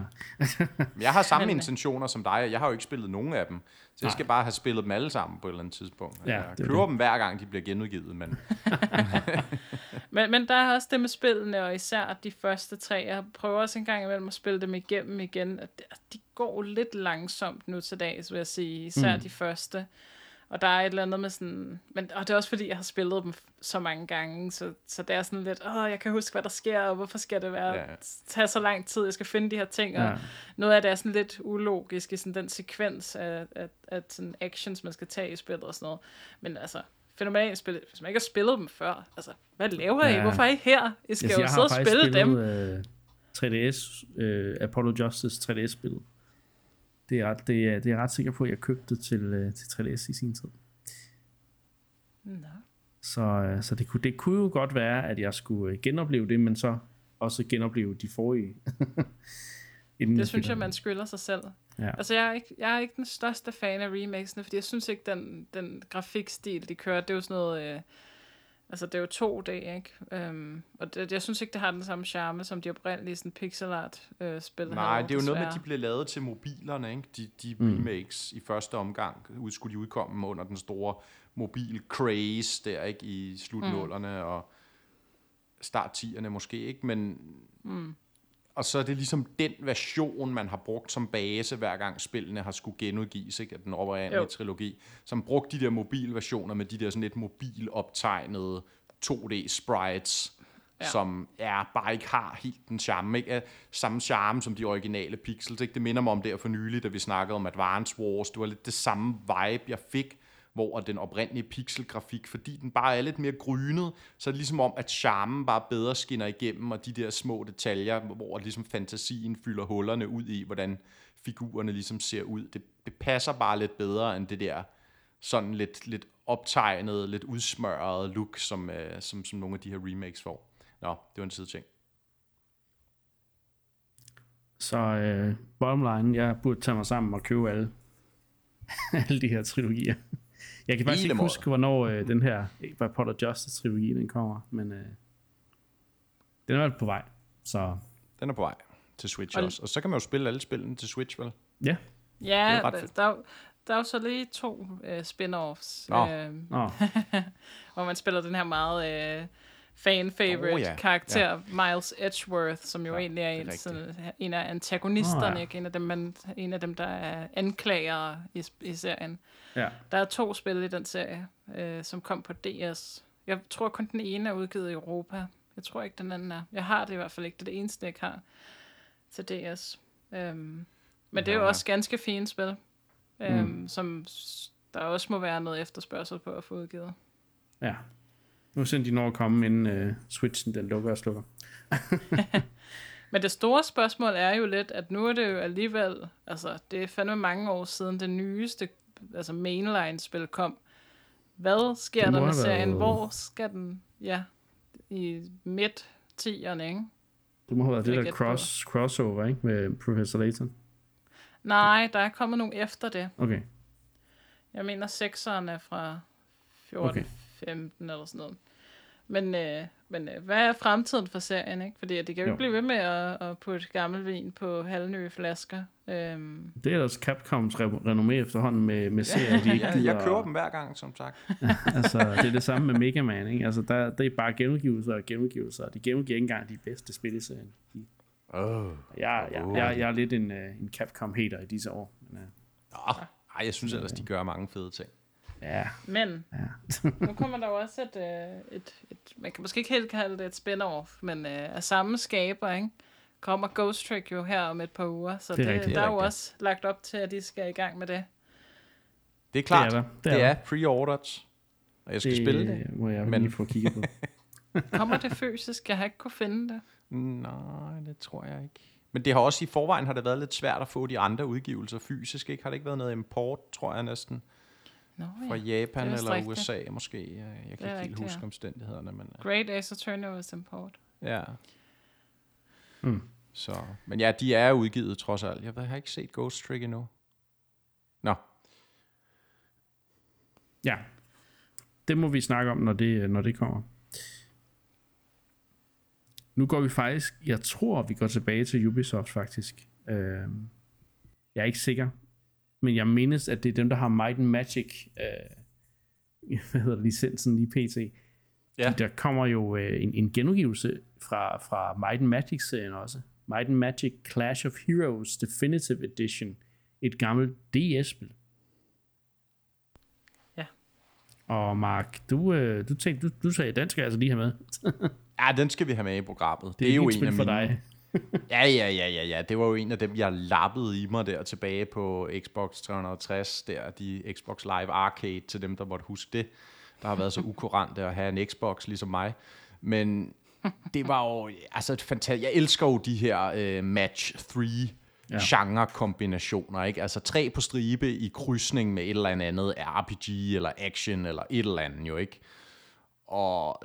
Men <laughs> jeg har samme Men- intentioner som dig. Jeg har jo ikke spillet nogen af dem. Så jeg skal bare have spillet dem alle sammen på et eller andet tidspunkt. Ja, jeg er køber det. dem hver gang, de bliver genudgivet, men <laughs> Men, men der er også det med spillene, og især de første tre. Jeg prøver også en gang imellem at spille dem igennem igen. og det- De går lidt langsomt nu til dags, vil jeg sige. Især mm. de første. Og der er et eller andet med sådan... Men, og det er også fordi, jeg har spillet dem så mange gange, så, så det er sådan lidt, åh, jeg kan huske, hvad der sker, og hvorfor skal det være, Ja. tage så lang tid, jeg skal finde de her ting, og Ja. noget af det er sådan lidt ulogisk i sådan den sekvens af, af, af sådan actions, man skal tage i spillet og sådan noget. Men altså, fænomenalt spil, hvis man ikke har spillet dem før, altså, hvad laver I? Ja. Hvorfor er I her? I skal Altså, jo jeg sidde og spille dem. spillet øh, 3DS, øh, Apollo Justice 3DS-spillet. Det er, ret- det, er, det er jeg ret sikker på, at jeg købte det til, øh, til 3DS i sin tid. Nå. Så, øh, så det, kunne, det kunne jo godt være, at jeg skulle øh, genopleve det, men så også genopleve de forrige. <laughs> Inden Det synes jeg, man skylder sig selv. Ja. Altså, jeg er, ikke, jeg er ikke den største fan af remakesene, fordi jeg synes ikke, den, den grafikstil, de kører, det er jo sådan noget... Øh, altså, det er jo 2D, ikke? Um, og det, jeg synes ikke, det har den samme charme, som de oprindelige sådan pixel art øh, spil nej, havde, det er jo noget med, at de blev lavet til mobilerne, ikke? De, de Mm. remakes i første omgang ud, skulle de udkomme under den store mobil craze der, ikke? I slutnullerne mm. og start 10'erne måske, ikke? Men... Mm. Og så er det ligesom den version, man har brugt som base, hver gang spillene har skulle genudgives, ikke? Af den oprindelige trilogi. Som brugte de der mobilversioner med de der sådan lidt mobiloptegnede 2D-sprites, ja. som er, bare ikke har helt den charme, ikke? Samme charme som de originale pixels, ikke? Det minder mig om der for nylig, da vi snakkede om Advance Wars. Det var lidt det samme vibe, jeg fik, hvor den oprindelige pixelgrafik, fordi den bare er lidt mere grynet, så er det ligesom om, at charmen bare bedre skinner igennem, og de der små detaljer, hvor ligesom fantasien fylder hullerne ud i, hvordan figurerne ligesom ser ud. Det, det passer bare lidt bedre end det der sådan lidt, lidt optegnet, lidt udsmørret look, som, øh, som, som nogle af de her remakes får. Nå, det var en side ting. Så øh, bottom line, jeg burde tage mig sammen og købe alle, <laughs> alle de her trilogier. Jeg kan faktisk Hele ikke huske, hvornår øh, den her Apollo Justice trilogi den kommer, men øh, den er vel på vej. Så Den er på vej til Switch Og- også. Og så kan man jo spille alle spillene til Switch, vel? ja, Ja, er der, der, er jo- der er jo så lige to øh, spin-offs, Nå. øh, Nå, <laughs> hvor man spiller den her meget øh, fan-favorite Oh, ja. karakter, Miles Edgeworth, som jo Ja, egentlig er er en, sådan, en af antagonisterne, Nå, ja. ikke? En, af dem, man, en af dem, der er anklagere i, i serien. Ja. Der er to spil i den serie, øh, som kom på DS. Jeg tror kun den ene er udgivet i Europa. Jeg tror ikke, den anden er. Jeg har det i hvert fald ikke. Det er det eneste, jeg ikke har til DS. Øhm, men det er jo Ja. også ganske fint spil, øhm, mm. som der også må være noget efterspørgsel på at få udgivet. ja. Nu sind de når at komme, inden øh, Switchen den lukker og slukker. <laughs> <laughs> Men det store spørgsmål er jo lidt, at nu er det jo alligevel, altså det er fandme mange år siden det nyeste, altså mainline-spil kom. Hvad sker Det der med serien? været- Hvor skal den, ja, i midt 10'erne, ikke? Det må have været det Jeg der cross, crossover, ikke? Med Professor Layton. Nej, der er kommet nogle efter det. Okay. Jeg mener, sekseren er fra 14, Okay. okay. 15 eller sådan noget. Men, øh, men øh, hvad er fremtiden for serien, ikke? Fordi at de kan jo ikke blive ved med at, at putte gammel vin på halvnye flasker. Øhm, Det er ellers Capcoms re- renommé efterhånden med, med serier, de <laughs> ikke Ja, gider. jeg køber dem hver gang, som sagt. <laughs> altså, det er det samme med Mega Man, ikke? Altså, der, det er bare genudgivelser og genudgivelser, og de genudgiver ikke engang de bedste spil i serien. De, Oh. jeg, jeg, jeg, jeg er lidt en, uh, en Capcom-hater i disse år. Men, uh, Oh. Ej, jeg synes ellers, de gør mange fede ting. Ja, men ja. nu kommer der jo også et, øh, et, et, man kan måske ikke helt kalde det et spin-off, men øh, af samme skaber, ikke? Kommer Ghost Trick jo her om et par uger, så Det er det, rigtigt. der er jo også lagt op til, at de skal i gang med det. Det er klart, det Det er, er det er pre-ordered, og jeg skal det, spille det. må jeg men- men... lige få kigget på. <laughs> Kommer det fysisk? Jeg har ikke kunne finde det. Nej, det tror jeg ikke. Men det har også i forvejen har det været lidt svært at få de andre udgivelser fysisk, ikke? Har det ikke været noget import, tror jeg næsten, Nå, fra ja. Japan er vist eller rigtigt. USA måske. Jeg, kan ikke helt huske ja. omstændighederne, men... øh, Great Ace Attorney was import. Ja. Mm. Så, men ja, de er udgivet trods alt. Jeg har ikke set Ghost Trick endnu. Nå. Ja. Det må vi snakke om, når det, når det kommer. Nu går vi faktisk, jeg tror, vi går tilbage til Ubisoft faktisk. Øh, jeg er ikke sikker, men jeg mindes, at det er dem, der har Might and Magic, øh, <laughs> hvad hedder det, licensen lige pt. Ja. Der kommer jo øh, en, en genudgivelse fra, fra Might and Magic-serien også. Might and Magic Clash of Heroes Definitive Edition. Et gammelt DS-spil. Ja. Og Mark, du, øh, du, tænkte, du, du sagde, den skal jeg altså lige have med. <laughs> ja, den skal vi have med i programmet. Det, det er, jo en af for mine... dig. <laughs> ja, ja, ja, ja, ja. Det var jo en af dem, jeg lappede i mig der tilbage på Xbox 360, der de Xbox Live Arcade, til dem, der måtte huske det. Der har været så ukurante at have en Xbox ligesom mig. Men det var jo altså et fantastisk... Jeg elsker jo de her uh, match 3 ja. genre-kombinationer, ikke? Altså tre på stribe i krydsning med et eller andet RPG eller action eller et eller andet jo, ikke? Og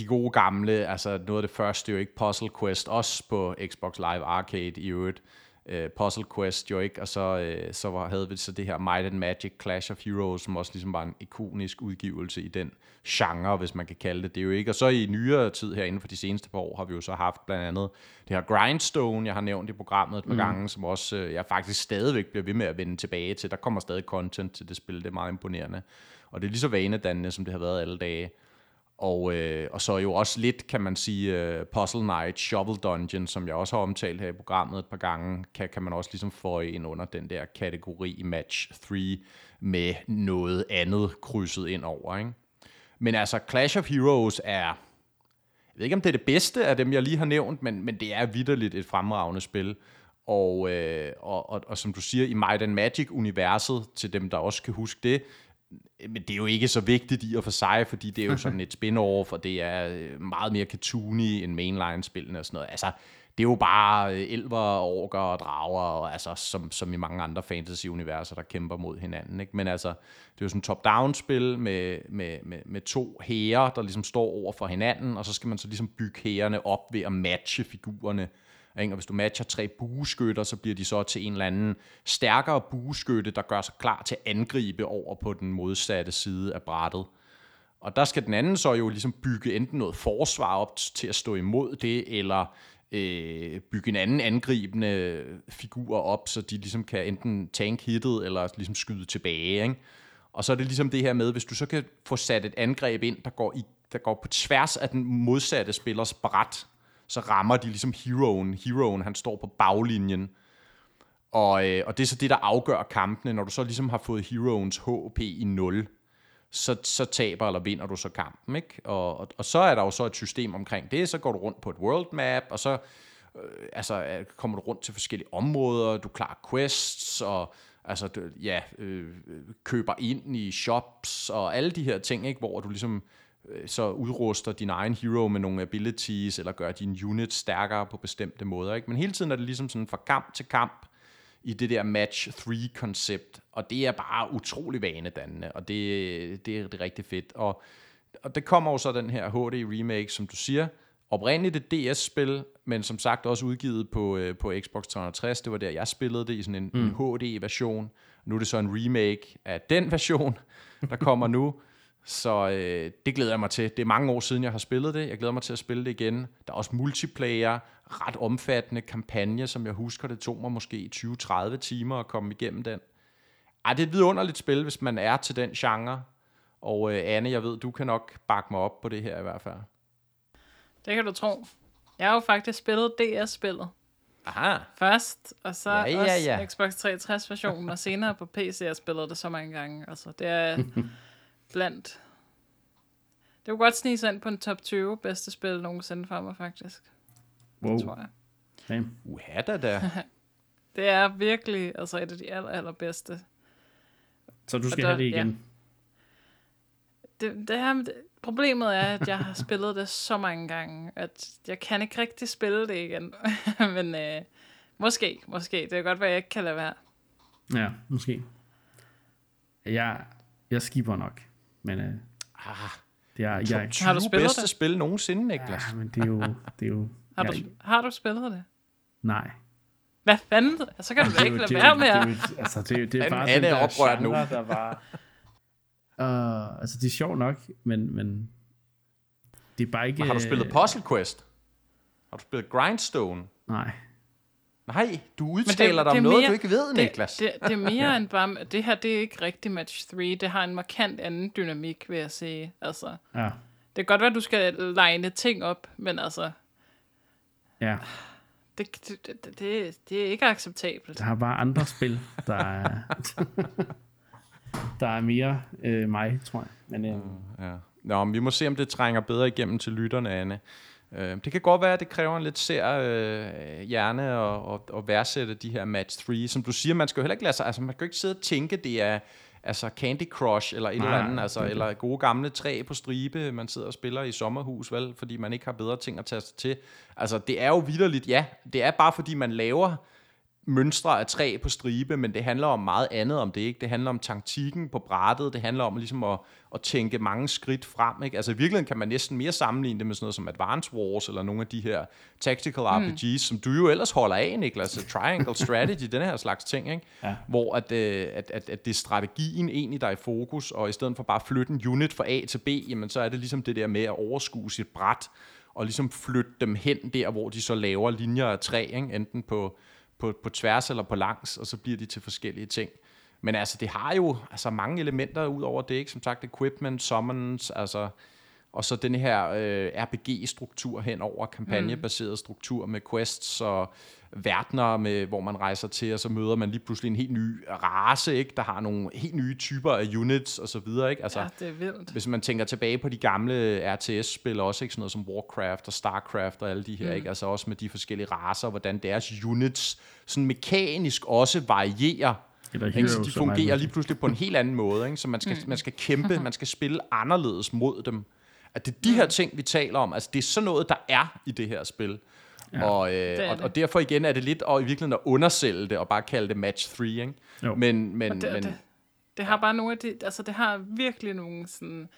de gode gamle, altså noget af det første jo ikke, Puzzle Quest, også på Xbox Live Arcade i øvrigt, uh, Puzzle Quest jo ikke, og så, uh, så var, havde vi så det her Might and Magic Clash of Heroes, som også ligesom var en ikonisk udgivelse i den genre, hvis man kan kalde det det jo ikke. Og så i nyere tid her inden for de seneste par år, har vi jo så haft blandt andet det her Grindstone, jeg har nævnt i programmet et par mm. gange, som også uh, jeg faktisk stadigvæk bliver ved med at vende tilbage til. Der kommer stadig content til det spil, det er meget imponerende. Og det er lige så vanedannende, som det har været alle dage. Og, øh, og så jo også lidt, kan man sige, uh, Puzzle Night, Shovel Dungeon, som jeg også har omtalt her i programmet et par gange, kan, kan man også ligesom få ind under den der kategori Match 3 med noget andet krydset ind over, ikke? Men altså, Clash of Heroes er... Jeg ved ikke, om det er det bedste af dem, jeg lige har nævnt, men, men det er vidderligt et fremragende spil. Og, øh, og, og, og som du siger, i Might and Magic-universet, til dem, der også kan huske det, men det er jo ikke så vigtigt i og for sig, fordi det er jo sådan et spin-off, og det er øh, meget mere cartoony end mainline-spillene og sådan noget. Altså, det er jo bare øh, elver, orker og drager, og altså, som, som i mange andre fantasy-universer, der kæmper mod hinanden. Ikke? Men altså, det er jo sådan et top-down-spil med, med, med, med to hære, der ligesom står over for hinanden, og så skal man så ligesom bygge hærene op ved at matche figurerne. Ikke? Og hvis du matcher tre bueskytter, så bliver de så til en eller anden stærkere bueskytte, der gør sig klar til at angribe over på den modsatte side af brættet. Og der skal den anden så jo ligesom bygge enten noget forsvar op til at stå imod det, eller øh, bygge en anden angribende figur op, så de ligesom kan enten tank hittet, eller ligesom skyde tilbage. Ikke? Og så er det ligesom det her med, hvis du så kan få sat et angreb ind, der går, i, der går på tværs af den modsatte spillers bræt, så rammer de ligesom heroen. Heroen, han står på baglinjen. Og, øh, og det er så det, der afgør kampene, når du så ligesom har fået heroens HP i 0 så, så taber eller vinder du så kampen. Ikke? Og, og, og så er der jo så et system omkring det, så går du rundt på et world map, og så øh, altså, øh, kommer du rundt til forskellige områder, du klarer quests, og altså, du, ja, øh, øh køber ind i shops, og alle de her ting, ikke? hvor du ligesom så udruster din egen hero med nogle abilities, eller gør din unit stærkere på bestemte måder. Ikke? Men hele tiden er det ligesom sådan fra kamp til kamp, i det der match 3-koncept, og det er bare utrolig vanedannende, og det, det, er, det er rigtig fedt. Og, og det kommer jo så den her HD-remake, som du siger, oprindeligt et DS-spil, men som sagt også udgivet på, øh, på Xbox 360. Det var der, jeg spillede det i sådan en, mm. en HD-version. Nu er det så en remake af den version, der kommer nu. Så øh, det glæder jeg mig til. Det er mange år siden, jeg har spillet det. Jeg glæder mig til at spille det igen. Der er også multiplayer, ret omfattende kampagne, som jeg husker, det tog mig måske 20-30 timer at komme igennem den. Ej, det er et vidunderligt spil, hvis man er til den genre. Og øh, Anne, jeg ved, du kan nok bakke mig op på det her i hvert fald. Det kan du tro. Jeg har jo faktisk spillet DS-spillet. Aha. Først, og så ja, ja, ja. også Xbox 360-versionen, og senere på PC, jeg spillet det så mange gange. Altså, det er <laughs> blandt... Det kunne godt snige sig ind på en top 20 bedste spil nogensinde for mig, faktisk. Wow. Det tror jeg. Damn. Uha da da. <laughs> det er virkelig altså et af de aller, allerbedste. Så du skal der, have det igen? Ja. Det, det her, det, problemet er, at jeg har spillet det så mange gange, at jeg kan ikke rigtig spille det igen. <laughs> Men øh, måske, måske. Det kan godt være, at jeg ikke kan lade være. Ja, måske. Jeg, jeg skipper nok. Men øh, ah, jeg, jeg, har du spillet bedste det? spil nogensinde, Niklas. Ja, men det er jo... Det er jo har, du, har du spillet det? Nej. Hvad fanden? Så kan du da ikke lade være med at... Altså, det, det er bare den der genre, nu. der var... Uh, altså, det er sjovt nok, men, men det er bare ikke... Men har du spillet Puzzle Quest? Har du spillet Grindstone? Nej. Nej, du udtaler dig om noget, mere, du ikke ved, det, Niklas. Det, det, er <laughs> mere end bare... Det her, det er ikke rigtig match 3. Det har en markant anden dynamik, vil jeg sige. Altså, ja. Det kan godt være, at du skal legne ting op, men altså... Ja. Det, det, det, det, det er ikke acceptabelt. Der har bare andre spil, der er, <laughs> der er mere øh, mig, tror jeg. Men, øh, ja. Nå, men vi må se, om det trænger bedre igennem til lytterne, Anne. Øh, det kan godt være, at det kræver en lidt sær øh, hjerne at, at, at værdsætte de her match 3. Som du siger, man skal jo heller ikke lade sig, altså man kan jo ikke sidde og tænke, det er altså Candy Crush eller et Nej, eller andet, altså, eller gode gamle træ på stribe, man sidder og spiller i sommerhus, vel, fordi man ikke har bedre ting at tage sig til. Altså, det er jo vidderligt, ja, det er bare fordi, man laver mønstre af træ på stribe, men det handler om meget andet om det, ikke? Det handler om taktikken på brættet, det handler om ligesom at, at tænke mange skridt frem, ikke? Altså i virkeligheden kan man næsten mere sammenligne det med sådan noget som Advance Wars, eller nogle af de her tactical RPGs, mm. som du jo ellers holder af, Niklas, Triangle Strategy, den her slags ting, ikke? Ja. Hvor at, øh, at, at, at det er strategien egentlig, der er i fokus, og i stedet for bare at flytte en unit fra A til B, jamen så er det ligesom det der med at overskue sit bræt, og ligesom flytte dem hen der, hvor de så laver linjer af træ, ikke? enten på på, på tværs eller på langs, og så bliver de til forskellige ting. Men altså, det har jo altså, mange elementer ud over det, ikke? Som sagt, equipment, summons, altså, og så den her øh, RPG-struktur hen over kampagnebaseret struktur med quests og verdener, med, hvor man rejser til, og så møder man lige pludselig en helt ny race, ikke? der har nogle helt nye typer af units og så videre. Ikke? Altså, ja, det er vildt. Hvis man tænker tilbage på de gamle RTS-spil, også ikke sådan noget som Warcraft og Starcraft og alle de her, mm. ikke? altså også med de forskellige racer, hvordan deres units sådan mekanisk også varierer ikke? Så de fungerer lige pludselig på en helt anden måde, ikke? så man skal, mm. man skal kæmpe, <laughs> man skal spille anderledes mod dem. At det er de her mm. ting, vi taler om, altså det er sådan noget, der er i det her spil. Ja, og, øh, og, og derfor igen er det lidt og i virkeligheden at undersælge det og bare kalde det match 3, ikke? Jo. Men, men, det, men det, det har bare nogle af de, altså det har virkelig nogle sådan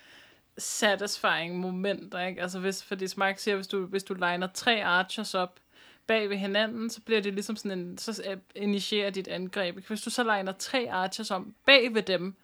satisfying momenter, ikke? Altså hvis, fordi som Mark siger, hvis du, hvis du liner tre archers op bag ved hinanden, så bliver det ligesom sådan en, så initierer dit angreb. Hvis du så liner tre archers om bag ved dem,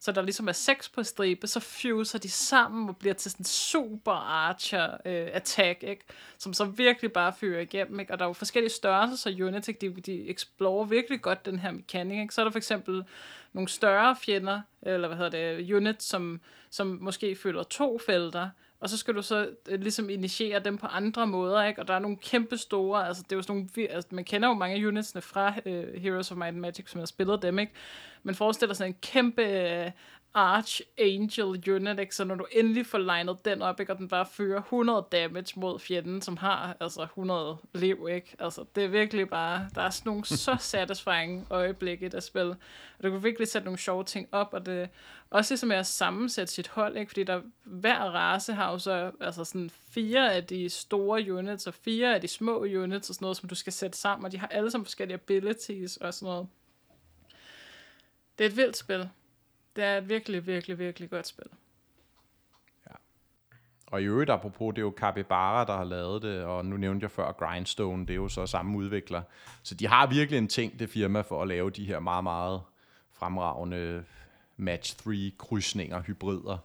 så der ligesom er seks på stribe, så fuser de sammen og bliver til sådan en super archer øh, attack, ikke? som så virkelig bare fyrer igennem. Ikke? Og der er jo forskellige størrelser, så Unity, de, de explorer virkelig godt den her mekanik. Ikke? Så er der for eksempel nogle større fjender, eller hvad hedder det, units, som, som måske fylder to felter, og så skal du så øh, ligesom initiere dem på andre måder, ikke? Og der er nogle kæmpe store, altså det er jo sådan nogle, altså, man kender jo mange af unitsene fra øh, Heroes of Might and Magic, som har spillet dem, ikke? Men forestiller sig en kæmpe øh, Archangel unit, ikke? så når du endelig får legnet den op, ikke? og den bare fører 100 damage mod fjenden, som har altså 100 liv, ikke? Altså, det er virkelig bare, der er sådan nogle <laughs> så satisfying øjeblikke i det spil, og du kan virkelig sætte nogle sjove ting op, og det også ligesom at sammensætte sit hold, ikke? fordi der hver race har jo så altså sådan fire af de store units, og fire af de små units, og sådan noget, som du skal sætte sammen, og de har alle sammen forskellige abilities og sådan noget. Det er et vildt spil. Det er et virkelig, virkelig, virkelig godt spil. Ja. Og i øvrigt, apropos, det er jo Capybara, der har lavet det, og nu nævnte jeg før Grindstone, det er jo så samme udvikler. Så de har virkelig en ting, det firma, for at lave de her meget, meget fremragende match 3 krydsninger, hybrider.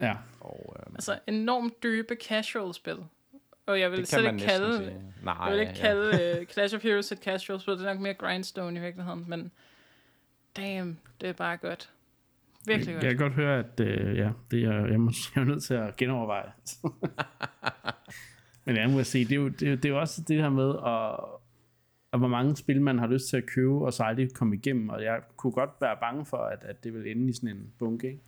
Ja. Og, øhm, altså enormt dybe casual spil. Og jeg vil slet ikke kalde, Nej, jeg vil ikke ja. kalde uh, Clash of Heroes et casual spil, det er nok mere grindstone i virkeligheden, men damn, det er bare godt. Virkelig godt. Jeg kan godt høre, at øh, ja, det er, jeg, må, jeg er nødt til at genoverveje. <laughs> Men jeg må sige, det er, jo, det, er jo, det er jo også det her med, at, at hvor mange spil man har lyst til at købe, og så aldrig komme igennem. Og jeg kunne godt være bange for, at, at det vil ende i sådan en bunke. Ikke?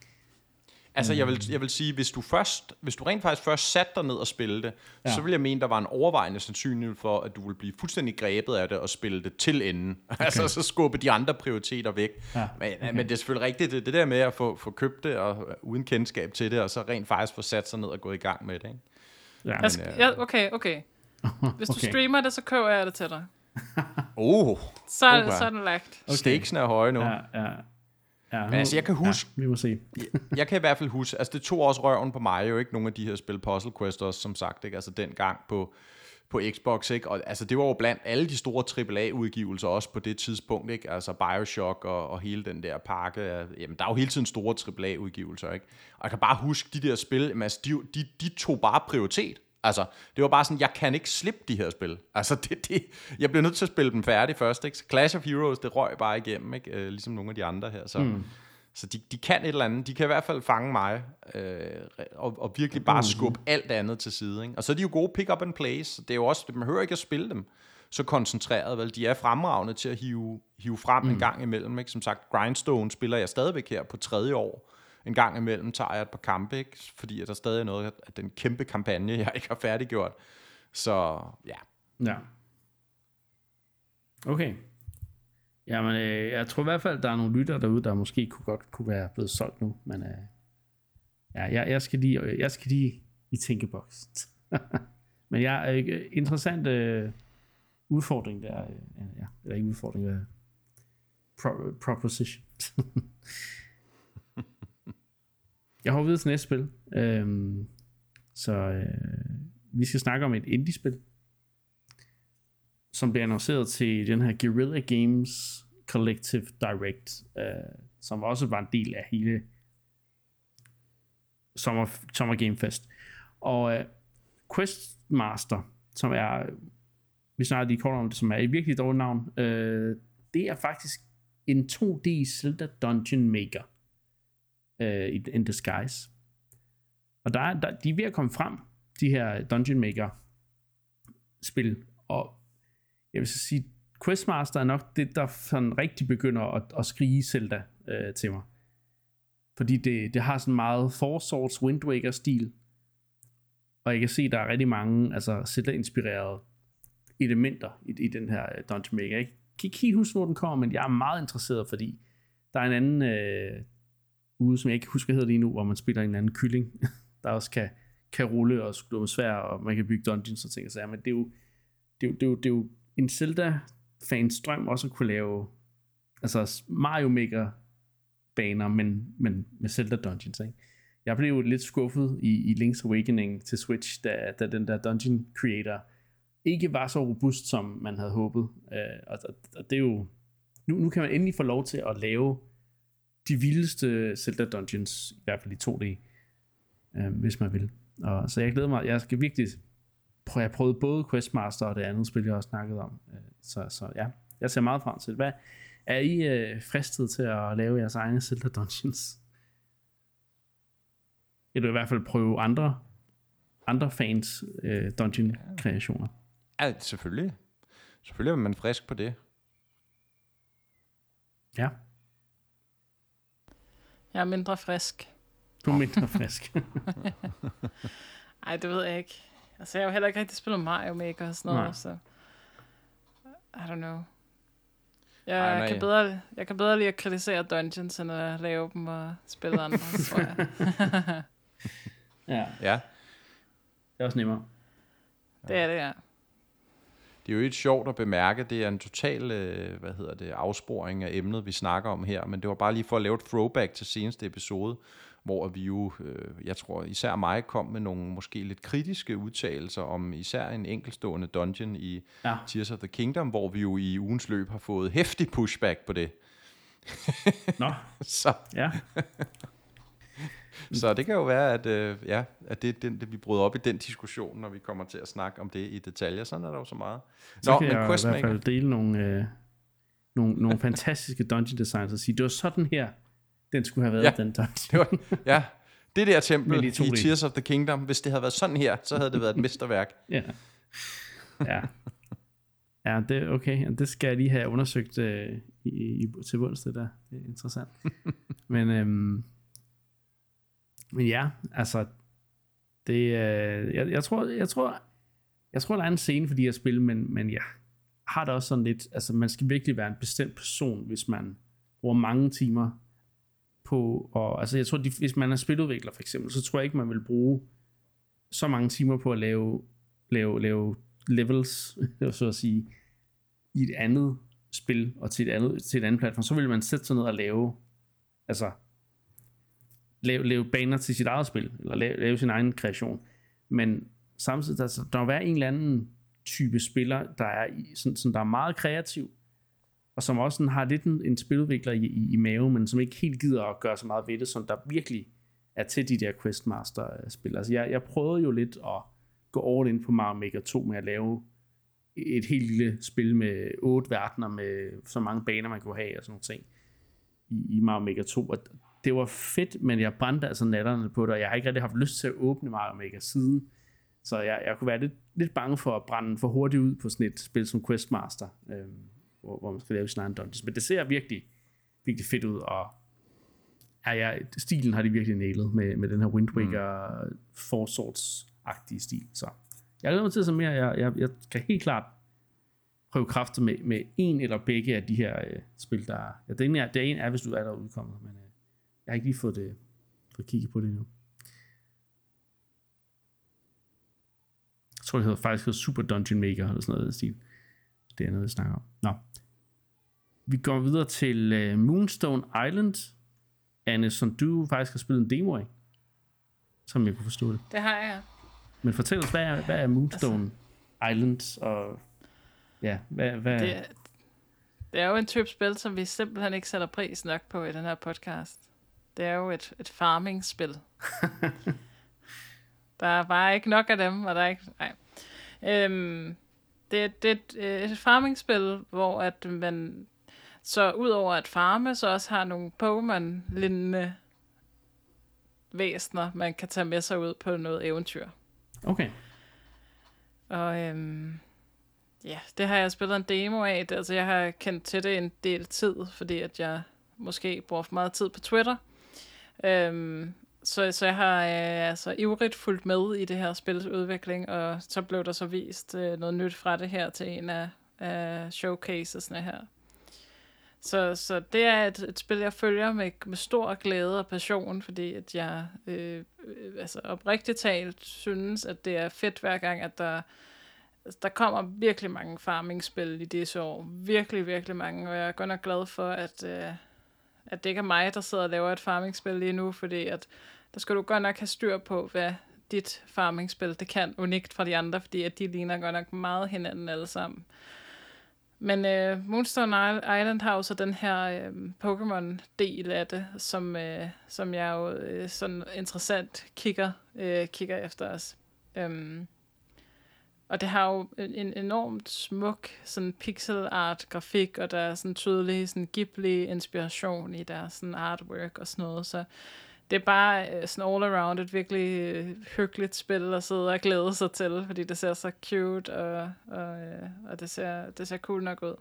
Altså, jeg vil, jeg vil sige, hvis du, først, hvis du rent faktisk først satte dig ned og spille det, ja. så vil jeg mene, der var en overvejende sandsynlighed for, at du vil blive fuldstændig grebet af det og spille det til enden. <laughs> Okay. altså, så skubbe de andre prioriteter væk. Ja. Men, okay. men det er selvfølgelig rigtigt, det, det der med at få, få købt det, og uden kendskab til det, og så rent faktisk få sat sig ned og gå i gang med det. Ikke? Ja. Men, øh, ja, okay, okay. <laughs> Hvis okay. du streamer det, så køber jeg det til dig. oh, så, er, okay. så er den lagt. Okay. Stakesene er høje nu. Ja, ja. Ja, Men altså, jeg kan huske... Ja, vi må se. jeg, jeg kan i hvert fald huske... Altså, det tog også røven på mig jo ikke, nogle af de her spil Puzzle Quest også, som sagt, ikke? Altså, dengang på, på Xbox, ikke? Og altså, det var jo blandt alle de store AAA-udgivelser også på det tidspunkt, ikke? Altså, Bioshock og, og hele den der pakke. Af, jamen, der er jo hele tiden store AAA-udgivelser, ikke? Og jeg kan bare huske, de der spil, altså, de, de, de tog bare prioritet. Altså, det var bare sådan, jeg kan ikke slippe de her spil. Altså, <laughs> det, det, jeg bliver nødt til at spille dem færdig først, ikke? Så Clash of Heroes, det røg bare igennem, ikke? Øh, ligesom nogle af de andre her, så... Mm. Så de, de kan et eller andet. De kan i hvert fald fange mig, øh, og, og virkelig bare skubbe alt andet til side. Ikke? Og så er de jo gode pick up and plays. Det er jo også, man hører ikke at spille dem så koncentreret. Vel? De er fremragende til at hive, hive frem mm. en gang imellem. Ikke? Som sagt, Grindstone spiller jeg stadigvæk her på tredje år en gang imellem tager jeg et par kampe, ikke? fordi der stadig er noget af den kæmpe kampagne, jeg ikke har færdiggjort. Så ja. Ja. Okay. Jamen, øh, jeg tror i hvert fald, der er nogle lytter derude, der måske kunne godt kunne være blevet solgt nu, men øh, ja, jeg, jeg, skal lige, øh, jeg skal lige i tænkeboks. <laughs> men ja, øh, interessant øh, udfordring der, øh, ja, eller ikke udfordring, øh, pro, proposition. <laughs> Jeg har videre til næste spil. Øhm, så øh, vi skal snakke om et indie-spil, som blev annonceret til den her Guerrilla Games Collective Direct, øh, som også var en del af hele Summer, Summer Game Fest. Og øh, Questmaster, som er, vi snakker lige kort om det, som er et virkelig dårligt navn, øh, det er faktisk en 2D Zelda Dungeon Maker uh, in disguise. Og der, der, de er ved at komme frem, de her Dungeon Maker spil, og jeg vil så sige, Questmaster er nok det, der sådan rigtig begynder at, at skrige Zelda uh, til mig. Fordi det, det har sådan meget Four Swords Wind Waker stil, og jeg kan se, der er rigtig mange altså Zelda-inspirerede elementer i, i den her øh, Dungeon Maker. Jeg kan ikke helt huske, hvor den kommer, men jeg er meget interesseret, fordi der er en anden øh, ude, som jeg ikke husker hedder lige nu, hvor man spiller en anden kylling, <laughs> der også kan, kan rulle og slå med svær, og man kan bygge dungeons og ting og sager, men det er jo, det er jo, det er jo, det er jo en Zelda-fans drøm også at kunne lave altså Mario Maker baner, men, men med Zelda Dungeons, ikke? Jeg blev jo lidt skuffet i, i Link's Awakening til Switch, da, da den der Dungeon Creator ikke var så robust, som man havde håbet. Øh, og, og, og det er jo... Nu, nu kan man endelig få lov til at lave de vildeste Zelda Dungeons, i hvert fald i 2D, øh, hvis man vil. Og, så jeg glæder mig, jeg skal virkelig prøve, jeg prøvet både Questmaster og det andet spil, jeg også snakket om. Øh, så, så ja, jeg ser meget frem til det. Hvad, er I øh, fristet til at lave jeres egne Zelda Dungeons? Eller i hvert fald prøve andre, andre fans øh, dungeon-kreationer? Ja, selvfølgelig. Selvfølgelig er man frisk på det. Ja. Jeg er mindre frisk. Du er mindre frisk. <laughs> Nej, det ved jeg ikke. Altså, jeg har jo heller ikke rigtig spillet Mario Maker og sådan noget, Nej. så... I don't know. Jeg, Ej, nej. kan bedre, jeg kan bedre lide at kritisere dungeons, end at lave dem og spille andre, <laughs> tror jeg. ja. ja. Det er også nemmere. Det er det, ja det er jo ikke sjovt at bemærke, det er en total øh, hvad hedder det, afsporing af emnet, vi snakker om her, men det var bare lige for at lave et throwback til seneste episode, hvor vi jo, øh, jeg tror især mig, kom med nogle måske lidt kritiske udtalelser om især en enkelstående dungeon i ja. Tears of the Kingdom, hvor vi jo i ugens løb har fået hæftig pushback på det. Nå, <laughs> så. ja. <laughs> <laughs> Så det kan jo være, at, øh, ja, at det, det, det, vi bryder op i den diskussion, når vi kommer til at snakke om det i detaljer. Sådan er der jo så meget. Så Nå, kan men jeg Questmaker. i hvert fald dele nogle, øh, nogle, nogle fantastiske dungeon designs og sige, det var sådan her, den skulle have været, ja, den dungeon. Det var, ja, det der tempel i Tears of the Kingdom, hvis det havde været sådan her, så havde det været et mesterværk. <laughs> ja. Ja. Ja, det okay. Det skal jeg lige have undersøgt øh, i, i, til bunds, det der. Det er interessant. <laughs> Men øhm, men ja, altså, det, øh, jeg, jeg, tror, jeg, tror, jeg tror, der er en scene for de her spil, men, men ja, har det også sådan lidt, altså man skal virkelig være en bestemt person, hvis man bruger mange timer på, og altså jeg tror, de, hvis man er spiludvikler for eksempel, så tror jeg ikke, man vil bruge så mange timer på at lave, lave, lave levels, <laughs> så at sige, i et andet spil og til et andet, til et andet platform, så vil man sætte sig ned og lave altså lave, lave baner til sit eget spil, eller lave, lave sin egen kreation. Men samtidig, altså, der må være en eller anden type spiller, der er, i, sådan, sådan, der er meget kreativ, og som også sådan, har lidt en, en spiludvikler i, i, i maven, men som ikke helt gider at gøre så meget ved det, som der virkelig er til de der Questmaster-spil. Altså jeg, jeg prøvede jo lidt at gå all in på Mario Maker 2 med at lave et helt lille spil med otte verdener med så mange baner, man kunne have og sådan nogle ting i, i Mario Maker 2. Og det var fedt, men jeg brændte altså natterne på det, og jeg har ikke rigtig haft lyst til at åbne Mario Maker siden. Så jeg, jeg kunne være lidt, lidt bange for at brænde for hurtigt ud på sådan et spil som Questmaster, øh, hvor, hvor man skal lave sin egen dungeons. Men det ser virkelig, virkelig fedt ud, og ja, ja, stilen har de virkelig nailet med, med den her Wind Waker mm. Four Swords-agtige stil. Så jeg glæder mig til at se mere. Jeg, jeg, jeg kan helt klart prøve kræfter med, med en eller begge af de her øh, spil, der er. Ja, det, ene er, det ene er, hvis du er der udkommet, men øh, jeg har ikke lige fået, det, fået kigget på det endnu. Jeg tror, det hedder, faktisk hedder Super Dungeon Maker, eller sådan noget stil. Det er noget, vi snakker om. Nå. Vi går videre til uh, Moonstone Island. Anne, som du faktisk har spillet en demo af. Som jeg kunne forstå det. Det har jeg. Men fortæl os, hvad er, hvad er Moonstone altså, Island? Og ja, hvad, hvad... Det, det er jo en type spil, som vi simpelthen ikke sætter pris nok på i den her podcast. Det er jo et, et farming-spil. <laughs> der er bare ikke nok af dem, og der er ikke... Nej. Øhm, det, det er et, et farming-spil, hvor at man så udover at farme, så også har nogle Pokémon-lignende væsner, man kan tage med sig ud på noget eventyr. Okay. Og øhm, ja, det har jeg spillet en demo af. Det, altså, jeg har kendt til det en del tid, fordi at jeg måske bruger for meget tid på Twitter. Øhm, så, så jeg har øh, altså ivrigt fulgt med i det her spils udvikling, og så blev der så vist øh, noget nyt fra det her til en af, øh, showcasesne her. Så, så det er et, et spil, jeg følger med, med stor glæde og passion, fordi at jeg øh, altså oprigtigt talt synes, at det er fedt hver gang, at der, altså, der kommer virkelig mange farming-spil i disse år. Virkelig, virkelig mange, og jeg er godt nok glad for, at, øh, at det ikke er mig, der sidder og laver et farming-spil lige nu, fordi at der skal du godt nok have styr på, hvad dit farming-spil det kan unikt fra de andre, fordi at de ligner godt nok meget hinanden alle sammen. Men øh, Moonstone Island har jo så den her øh, Pokémon-del af det, som, øh, som jeg jo øh, sådan interessant kigger, øh, kigger efter os. Um, og det har jo en enormt smuk sådan pixel art grafik, og der er sådan tydelig sådan Ghibli inspiration i deres sådan artwork og sådan noget, så det er bare øh, sådan all around et virkelig øh, hyggeligt spil at sidde og glæde sig til, fordi det ser så cute, og, og, øh, og det, ser, det ser cool nok ud.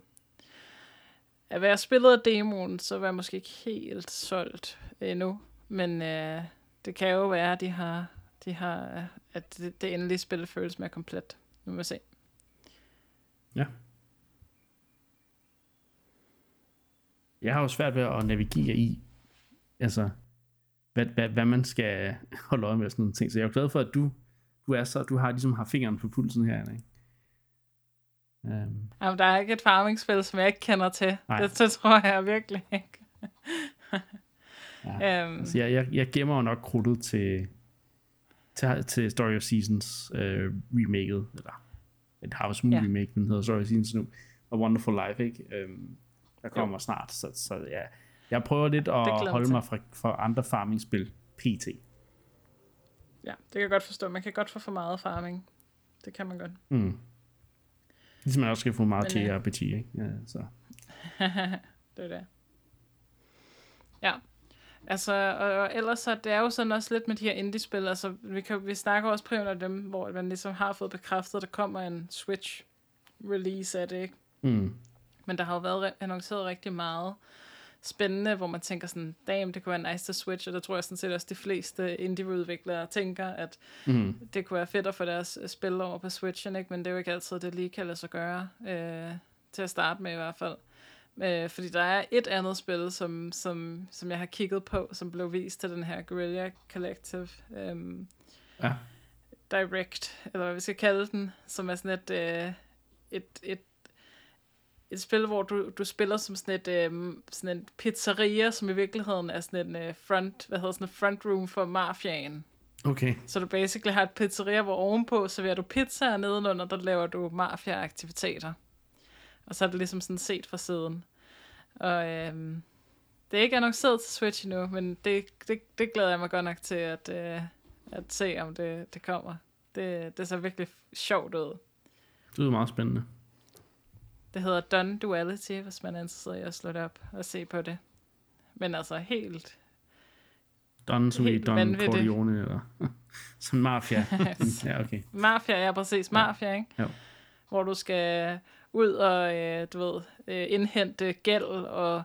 At være spillet af demoen, så var jeg måske ikke helt solgt endnu, men øh, det kan jo være, at de har, de har at det, det endelige spil føles mere komplet. Nu må vi se. Ja. Jeg har jo svært ved at navigere i, altså, hvad, hvad, hvad man skal holde øje med sådan nogle ting. Så jeg er glad for, at du, du er så, du har ligesom har fingeren på pulsen her, ikke? Um. Jamen, der er ikke et farmingspil, som jeg ikke kender til. Nej. Det, det tror jeg virkelig ikke. ja. um. altså, jeg, jeg, jeg gemmer jo nok krudtet til, til, til Story of Seasons uh, remaket, eller et Harvest Moon ja. remake, den hedder Story of Seasons nu, og Wonderful Life, ikke? Um, der kommer jo. snart, så, så ja, jeg prøver lidt at holde mig fra, fra andre farming-spil pt. Ja, det kan jeg godt forstå. Man kan godt få for meget farming. Det kan man godt. Mm. Ligesom man også skal få meget til JRPG, ikke? Ja, så. <laughs> det er det. Ja. Altså, og, og ellers så det er jo sådan også lidt med de her indie-spil, altså vi, kan, vi snakker også primært om dem, hvor man ligesom har fået bekræftet, at der kommer en Switch-release af det, ikke? Mm. Men der har jo været annonceret rigtig meget spændende, hvor man tænker sådan, damn, det kunne være nice til Switch, og der tror jeg sådan set også, de fleste indie-udviklere tænker, at mm. det kunne være fedt at få deres spil over på Switchen, ikke? men det er jo ikke altid, det lige kan lade sig gøre, øh, til at starte med i hvert fald. Øh, fordi der er et andet spil, som, som, som jeg har kigget på, som blev vist til den her Guerrilla Collective øh, ja. Direct, eller hvad vi skal kalde den, som er sådan et, øh, et, et et spil, hvor du, du spiller som sådan et øh, sådan en pizzeria, som i virkeligheden er sådan en øh, front, hvad hedder sådan en front room for mafiaen. Okay. Så du basically har et pizzeria, hvor ovenpå serverer du pizza, og nedenunder, der laver du mafia-aktiviteter. Og så er det ligesom sådan set fra siden. Og øhm, det er ikke annonceret til Switch endnu, men det, det, det glæder jeg mig godt nok til at, øh, at se, om det, det kommer. Det, det ser virkelig sjovt ud. Det er meget spændende. Det hedder Done Duality, hvis man er interesseret i at slå det op og se på det. Men altså helt... Don som i Don Corleone, eller <laughs> som mafia. <laughs> ja, okay. Mafia, ja, præcis. Mafia, ja. ikke? Jo. Hvor du skal ud og, øh, du ved, øh, indhente gæld og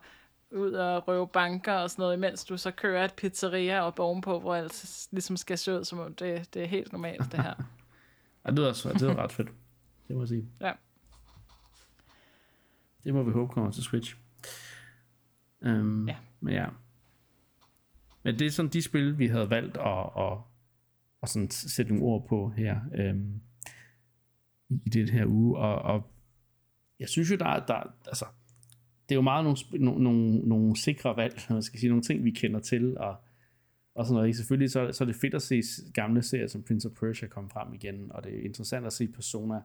ud og røve banker og sådan noget, imens du så kører et pizzeria op ovenpå, hvor alt ligesom skal se ud, som om det, det er helt normalt, det her. <laughs> ja, det er, det er ret fedt. Det må jeg sige. Ja. Det må vi håbe kommer til Switch. Um, ja. Men ja. Men det er sådan de spil, vi havde valgt at, at, at sådan sætte nogle ord på her um, i det her uge. Og, og jeg synes jo, der, der altså, det er jo meget nogle, nogle, nogle, nogle sikre valg, <laughs> man skal sige, nogle ting, vi kender til, og, og sådan noget. Selvfølgelig så, så er det fedt at se gamle serier som Prince of Persia komme frem igen, og det er interessant at se Persona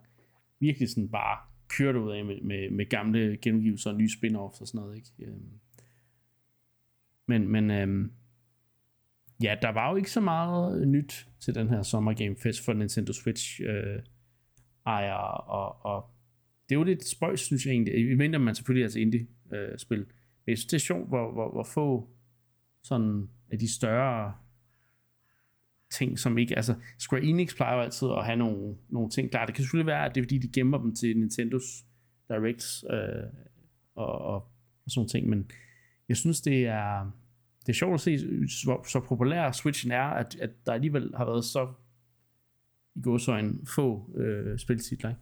virkelig sådan bare kørt ud af med, med, med gamle genudgivelser og nye spin-offs og sådan noget. Ikke? Øhm. Men, men øhm, ja, der var jo ikke så meget øh, nyt til den her Summer Game Fest for Nintendo Switch øh, ejer, og, og det er jo lidt spøjs, synes jeg egentlig. I mener man selvfølgelig altså indie-spil. Øh, Men jeg synes, det er sjovt, hvor, hvor, hvor få sådan af de større ting, som ikke, altså Square Enix plejer jo altid at have nogle, nogle ting klar. Det kan selvfølgelig være, at det er fordi, de gemmer dem til Nintendos Directs øh, og, og, og sådan nogle ting, men jeg synes, det er, det er sjovt at se, hvor så populær Switchen er, at, at der alligevel har været så i går så en få øh, spiltitler, ikke?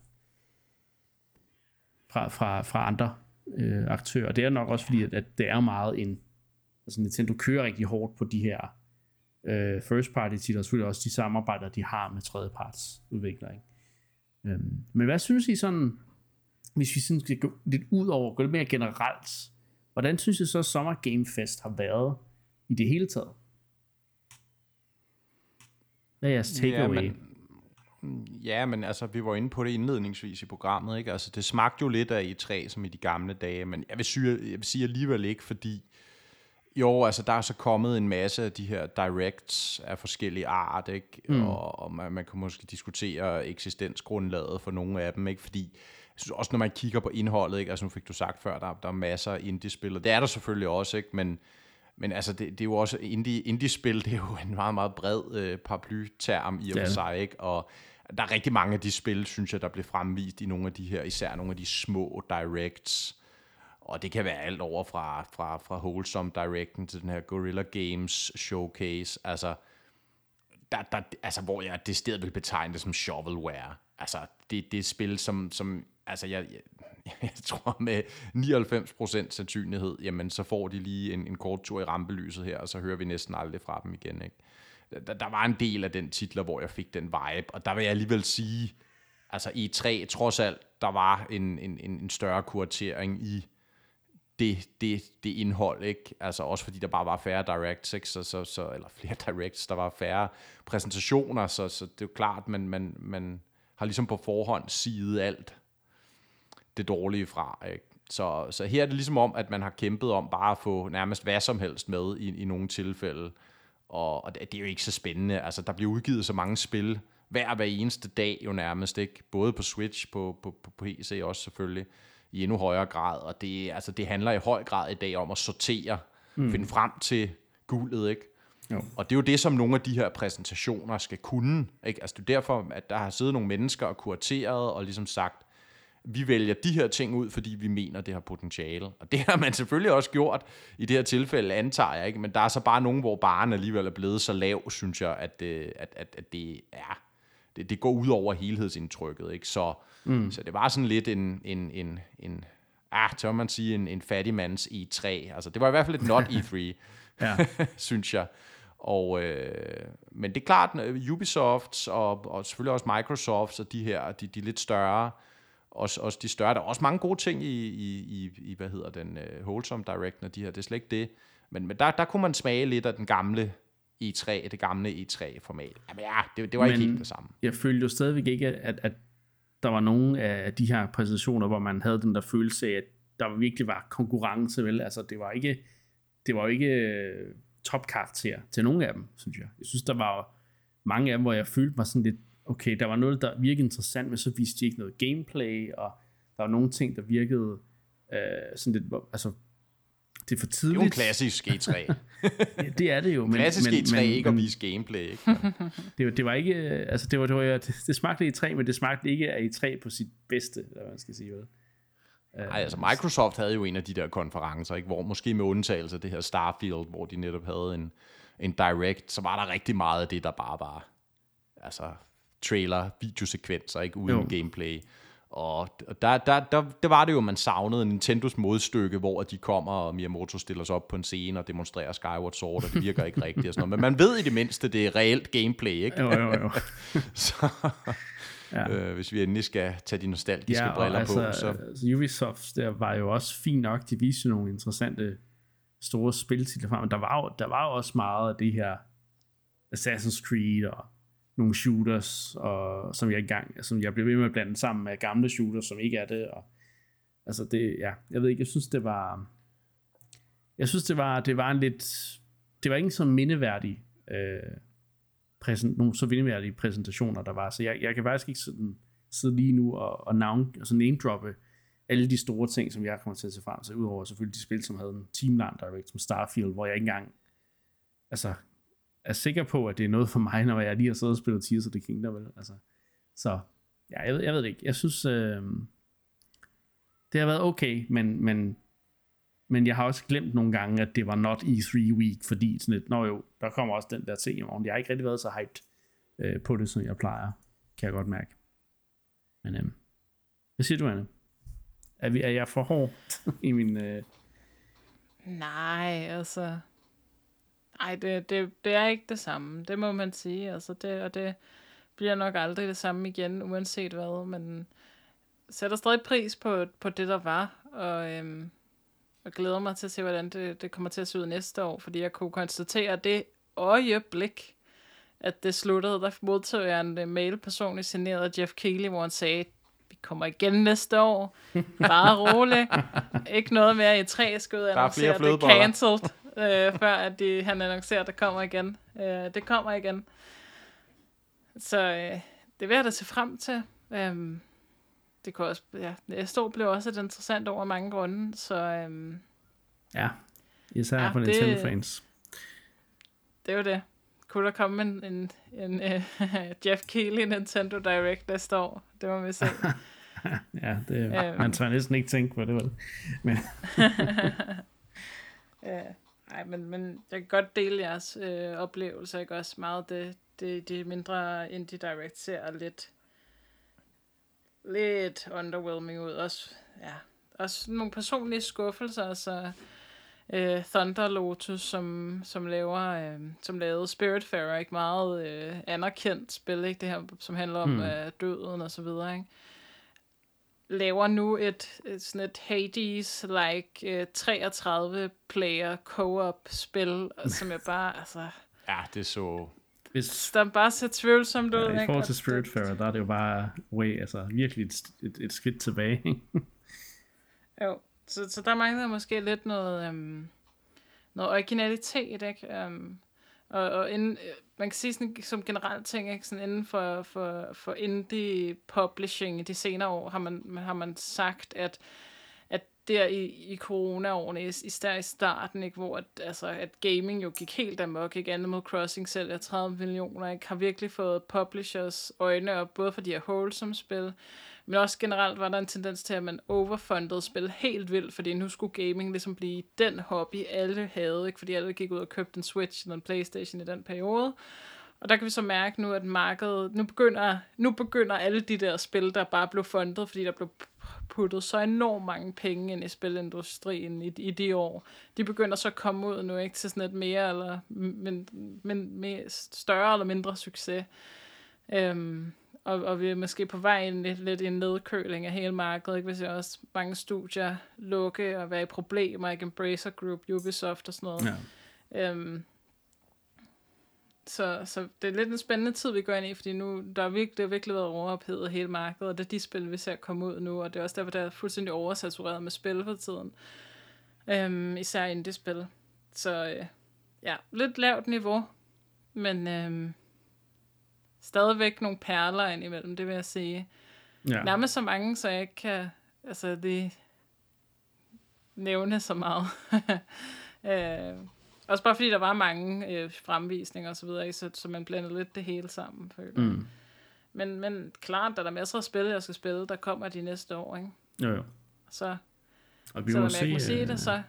Fra, fra, fra andre øh, aktører. Det er nok også fordi, at, at det er meget en... Altså Nintendo kører rigtig hårdt på de her øh, first party titler, og selvfølgelig også de samarbejder, de har med tredjeparts udviklere. Ikke? Øhm, men hvad synes I sådan, hvis vi sådan skal gå lidt ud over, gå lidt mere generelt, hvordan synes I så Summer Game Fest har været i det hele taget? Hvad er jeres takeaway? Ja, men, ja, men altså, vi var inde på det indledningsvis i programmet, ikke? Altså, det smagte jo lidt af E3, som i de gamle dage, men jeg vil sige, jeg vil sige alligevel ikke, fordi jo, altså der er så kommet en masse af de her directs af forskellige art, ikke? Mm. Og, og man, man kan måske diskutere eksistensgrundlaget for nogle af dem, ikke? Fordi jeg synes også, når man kigger på indholdet, ikke? Altså nu fik du sagt før, der, der er masser af indie-spil, det er der selvfølgelig også, ikke? Men, men altså, det, det er jo også indie, indie-spil, det er jo en meget, meget bred øh, paraplyterm i og for sig, ikke? Og der er rigtig mange af de spil, synes jeg, der bliver fremvist i nogle af de her, især nogle af de små directs, og det kan være alt over fra, fra, fra Wholesome Directen til den her Gorilla Games Showcase. Altså, der, der, altså hvor jeg det sted vil betegne det som shovelware. Altså, det, det er spil, som, som altså jeg, jeg, <laughs> jeg tror med 99% sandsynlighed, jamen så får de lige en, en kort tur i rampelyset her, og så hører vi næsten aldrig fra dem igen. Ikke? Der, der var en del af den titler, hvor jeg fik den vibe, og der vil jeg alligevel sige, altså E3 trods alt, der var en, en, en større kuratering i det, det, det indhold, ikke? Altså også fordi der bare var færre directs, ikke? Så, så, så, eller flere <laughs> directs, der var færre præsentationer, så, så det er jo klart, man, man, man har ligesom på forhånd siget alt det dårlige fra, ikke? Så, så her er det ligesom om, at man har kæmpet om bare at få nærmest hvad som helst med i, i nogle tilfælde, og, og det, er jo ikke så spændende. Altså, der bliver udgivet så mange spil hver hver eneste dag jo nærmest, ikke? Både på Switch, på, på, på PC også selvfølgelig i endnu højere grad, og det, altså, det handler i høj grad i dag om at sortere, mm. finde frem til guldet, ikke? Jo. Og det er jo det, som nogle af de her præsentationer skal kunne. Ikke? Altså, det er derfor, at der har siddet nogle mennesker og kurateret og ligesom sagt, vi vælger de her ting ud, fordi vi mener, det har potentiale. Og det har man selvfølgelig også gjort i det her tilfælde, antager jeg. Ikke? Men der er så bare nogen, hvor baren alligevel er blevet så lav, synes jeg, at, øh, at, at, at det er det, det går ud over helhedsindtrykket. Ikke? Så, mm. så det var sådan lidt en, en, en, en ah, tør man sige, en, en fattig mands E3. Altså, det var i hvert fald et not E3, <laughs> <laughs> synes jeg. Og, øh, men det er klart, Ubisofts og, og selvfølgelig også Microsofts og de her, de, de lidt større også, også de større. Der er også mange gode ting i, i, i, i hvad hedder den, uh, Wholesome Direct, når de her, det er slet ikke det. Men, men der, der kunne man smage lidt af den gamle E3, det gamle E3-format. Jamen ja, det, det var men ikke helt det samme. Jeg følte jo stadigvæk ikke, at, at der var nogle af de her præsentationer, hvor man havde den der følelse af, at der virkelig var konkurrence, vel? Altså, det var ikke, det var ikke øh, topkarakter til nogle af dem, synes jeg. Jeg synes, der var mange af dem, hvor jeg følte mig sådan lidt, okay, der var noget, der virkede interessant, men så viste de ikke noget gameplay, og der var nogle ting, der virkede øh, sådan lidt, altså, det er for tidligt. Det er jo en klassisk E3. <laughs> ja, det er det jo. Men, klassisk men, E3 men, ikke at vise gameplay. Ikke? <laughs> det, det, var ikke, altså det var, det, var, det, det smagte E3, men det smagte ikke af E3 på sit bedste, eller hvad man skal sige. Vel? Nej, altså Microsoft havde jo en af de der konferencer, ikke? hvor måske med undtagelse af det her Starfield, hvor de netop havde en, en direct, så var der rigtig meget af det, der bare var altså trailer, videosekvenser, ikke uden jo. gameplay. Og der, der, der, der var det jo, man savnede Nintendos modstykke, hvor de kommer, og Miyamoto stiller sig op på en scene og demonstrerer Skyward Sword, og det virker ikke rigtigt. Og sådan noget. Men man ved i det mindste, det er reelt gameplay, ikke? Jo, jo, jo. <laughs> så, ja. øh, hvis vi endelig skal tage de nostalgiske ja, briller altså, på. Så. Altså, Ubisoft der var jo også fint nok, de viste nogle interessante store spiltitler frem, men der var, jo, der var jo også meget af det her Assassin's Creed og nogle shooters, og, som jeg engang, som jeg blev ved med at blande sammen med gamle shooters, som ikke er det, og altså det, ja, jeg ved ikke, jeg synes det var, jeg synes det var, det var en lidt, det var ikke så mindeværdig, øh, præsent, nogle så mindeværdige præsentationer, der var, så jeg, jeg kan faktisk ikke sådan, sidde lige nu og, og navn, altså name droppe alle de store ting, som jeg kommer til at se frem til, udover selvfølgelig de spil, som havde en Teamland Direct, som Starfield, hvor jeg ikke engang altså, er sikker på, at det er noget for mig, når jeg lige har siddet og spillet Tears of the Kingdom. Vel? Altså, så ja, jeg ved, jeg ved det ikke. Jeg synes, øh, det har været okay, men, men, men jeg har også glemt nogle gange, at det var not E3 week, fordi sådan lidt, nå jo, der kommer også den der ting i morgen. Jeg har ikke rigtig været så hyped øh, på det, som jeg plejer, kan jeg godt mærke. Men øh, hvad siger du, Anne? Er, vi, er jeg for hård i min... Øh... Nej, altså... Nej, det, det, det er ikke det samme. Det må man sige. Altså det, og det bliver nok aldrig det samme igen, uanset hvad. Men sætter stadig pris på, på det, der var. Og, øhm, og glæder mig til at se, hvordan det, det kommer til at se ud næste år. Fordi jeg kunne konstatere, at det øjeblik, at det sluttede, der modtog jeg en mail personligt signeret af Jeff Keighley, hvor han sagde, vi kommer igen næste år. Bare rolig. <laughs> ikke noget mere i tre skud annoncerer, det er cancelled øh, før at de, han annoncerer, at det kommer igen. Øh, det kommer igen. Så øh, det vil jeg da se frem til. Øh, det kunne også, ja, næste år blev også et interessant over mange grunde, så... Øh, ja, især ja, for Nintendo-fans. Det er jo det. Kunne der komme en, en, en uh, <laughs> Jeff Keighley Nintendo Direct næste år? Det må vi se. <laughs> ja, det, øhm. man tør næsten ikke tænke på det, vel? Men. <laughs> ja. Nej, men, men jeg kan godt dele jeres øh, oplevelser, ikke også meget det, det, det mindre Indie Direct ser lidt lidt underwhelming ud. Også, ja, også nogle personlige skuffelser, altså øh, Thunder Lotus, som, som laver, øh, som lavede Spiritfarer, ikke meget øh, anerkendt spil, ikke det her, som handler om hmm. øh, døden og så videre, ikke? Laver nu et, et sådan et Hades-like uh, 33-player co-op spil, som jeg bare, altså... Ja, det så... Hvis, der bare ser tvivlsomt ud. Ja, I forhold til Spiritfarer, der er det jo bare way, altså virkelig et, et, et skridt tilbage. jo, så, så der mangler måske lidt noget, um, noget originalitet, ikke? Um, og, og inden, øh, man kan sige sådan, som generelt ting, ikke? Sådan inden for, for, for indie publishing i de senere år, har man, har man sagt, at, at der i, i corona-årene, især i starten, ikke, hvor at, altså, at gaming jo gik helt amok, ikke? Animal Crossing sælger 30 millioner, ikke? har virkelig fået publishers øjne op, både for de her wholesome spil, men også generelt var der en tendens til, at man overfundede spil helt vildt, fordi nu skulle gaming ligesom blive den hobby, alle havde, ikke? fordi alle gik ud og købte en Switch eller en Playstation i den periode. Og der kan vi så mærke nu, at markedet, nu begynder, nu begynder alle de der spil, der bare blev fundet, fordi der blev puttet så enormt mange penge ind i spilindustrien i, i de år. De begynder så at komme ud nu, ikke til sådan et mere eller men, men, mere større eller mindre succes. Øhm, og, og vi er måske på vej ind lidt, lidt i en nedkøling af hele markedet, ikke? hvis jeg også mange studier lukke og være i problemer, ikke Embracer Group, Ubisoft og sådan noget. Ja. Øhm, så, så det er lidt en spændende tid, vi går ind i, fordi nu der er virkelig, det har virkelig været overophedet hele markedet, og det er de spil, vi ser komme ud nu, og det er også derfor, der er fuldstændig oversatureret med spil for tiden. Øhm, især indie-spil. Så øh, ja, lidt lavt niveau, men øhm, stadigvæk nogle perler ind imellem, det vil jeg sige. Ja. Nærmest så mange, så jeg ikke kan altså, det nævne så meget. <laughs> øh, også bare fordi der var mange øh, fremvisninger og så videre, så, så man blandede lidt det hele sammen, føler mm. Men, men klart, der er masser af spil, jeg skal spille, der kommer de næste år, ikke? Jo, jo. Så, og vi så må se, jeg må se det, så...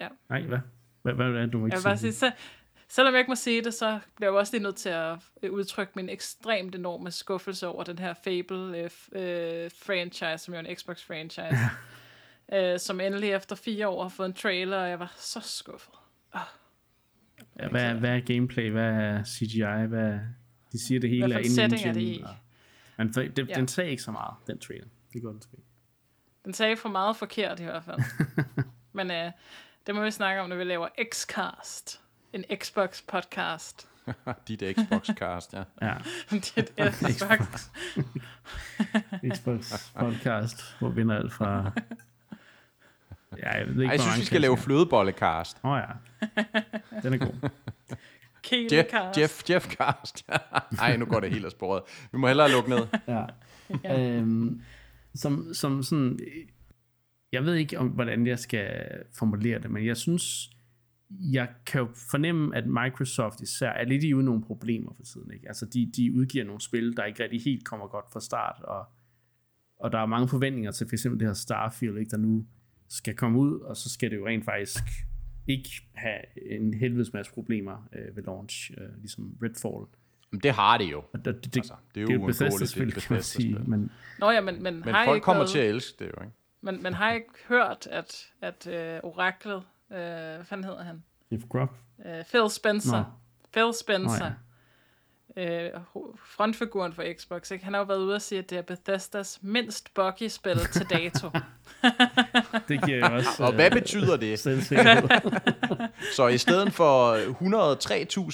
Ja. Nej, hvad? Hvad, hvad er det, du må ikke jeg sige? sige så, selvom jeg ikke må se det, så bliver jeg også lige nødt til at udtrykke min ekstremt enorme skuffelse over den her Fable-franchise, øh, som jo er en Xbox-franchise, ja. øh, som endelig efter fire år har fået en trailer, og jeg var så skuffet. Oh. Ja, hvad, hvad er gameplay? Hvad er CGI? Hvad, de siger det hele er in setting er det i? Men det, ja. den sagde ikke så meget, den trailer. Det går den sgu Den sagde for meget forkert i hvert fald. <laughs> Men uh, det må vi snakke om, når vi laver Xcast. En Xbox podcast. <laughs> Dit Xbox-cast, ja. ja. <laughs> Dit Xbox. Xbox podcast, hvor vinder alt fra Ja, jeg ved ikke, Ej, jeg synes, vi skal lave flødebollekast. Åh oh, ja, den er god. <laughs> Jeff, Jeff, Jeff cast. Ej, nu går det helt af sporet. Vi må hellere lukke ned. ja. ja. Øhm, som, som sådan, jeg ved ikke, om, hvordan jeg skal formulere det, men jeg synes, jeg kan jo fornemme, at Microsoft især er lidt i ude nogle problemer for tiden. Ikke? Altså, de, de udgiver nogle spil, der ikke rigtig helt kommer godt fra start, og, og der er mange forventninger til for eksempel det her Starfield, ikke? der nu skal komme ud, og så skal det jo rent faktisk ikke have en helvedes masse problemer øh, ved launch, øh, ligesom Redfall. Men det har det jo. Og det, det, altså, det er jo, det er jo Bethesda-spil, kan man sige. Men, Nå ja, men, men, men folk kommer til at elske det jo, ikke? Men, men har ikke hørt, at, at uh, oraklet, uh, hvad fanden hedder han? Jeff Grubb? Uh, Phil Spencer. Nå. Phil Spencer. Nå, ja øh, frontfiguren for Xbox, ikke? han har jo været ude og sige, at det er Bethesdas mindst buggy spil til dato. <laughs> det giver jo også... og hvad øh, betyder det? <laughs> så i stedet for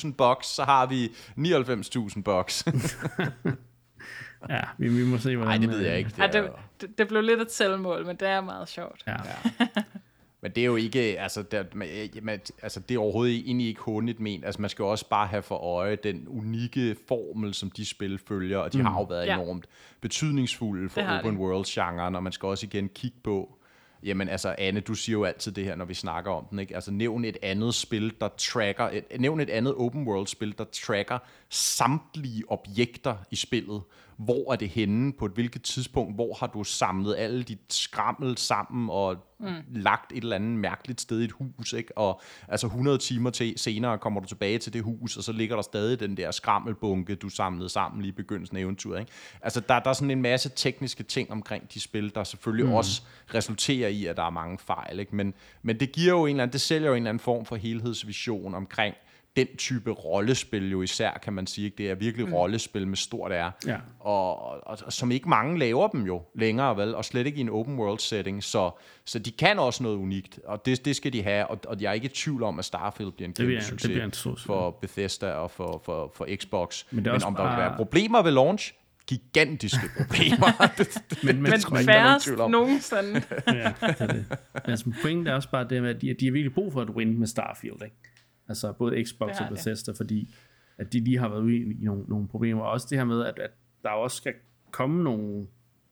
103.000 bucks, så har vi 99.000 bucks. <laughs> ja, vi, vi må se, hvordan... Nej, det ved jeg ikke. Det, er... ja, det, det blev lidt et selvmål, men det er meget sjovt. Ja. Men det er jo ikke, altså, der, man, altså det er overhovedet egentlig ikke hundigt men. Altså man skal jo også bare have for øje den unikke formel, som de spil følger, og de mm. har jo været ja. enormt betydningsfulde for open world-genren, og man skal også igen kigge på, Jamen altså, Anne, du siger jo altid det her, når vi snakker om den, ikke? Altså, nævn et andet spil, der tracker, et, nævn et andet open world-spil, der tracker samtlige objekter i spillet, hvor er det henne, på et hvilket tidspunkt, hvor har du samlet alle dit skrammel sammen og mm. lagt et eller andet mærkeligt sted i et hus, ikke? Og altså 100 timer til, senere kommer du tilbage til det hus, og så ligger der stadig den der skrammelbunke, du samlede sammen lige i begyndelsen af eventyret, ikke? Altså der, der er sådan en masse tekniske ting omkring de spil, der selvfølgelig mm. også resulterer i, at der er mange fejl, ikke? Men, men det giver jo en eller anden, det sælger jo en eller anden form for helhedsvision omkring, den type rollespil jo især, kan man sige. Det er virkelig mm. rollespil med stort R. Ja. Og, og, og, som ikke mange laver dem jo længere, vel? Og slet ikke i en open world setting. Så, så de kan også noget unikt, og det, det skal de have. Og, og jeg er ikke i tvivl om, at Starfield bliver en kæmpe bliver, succes bliver en succes. for Bethesda og for, for, for Xbox. Men, Men om bare... der vil være problemer ved launch, gigantiske <laughs> problemer. men men, men færrest nogensinde. <laughs> ja, det er det. Altså, pointen er også bare det med, at de, de har virkelig brug for et win med Starfield. Ikke? Altså både Xbox og Bethesda, fordi at de lige har været ude i, nogle, nogle problemer. Og også det her med, at, at der også skal komme nogle,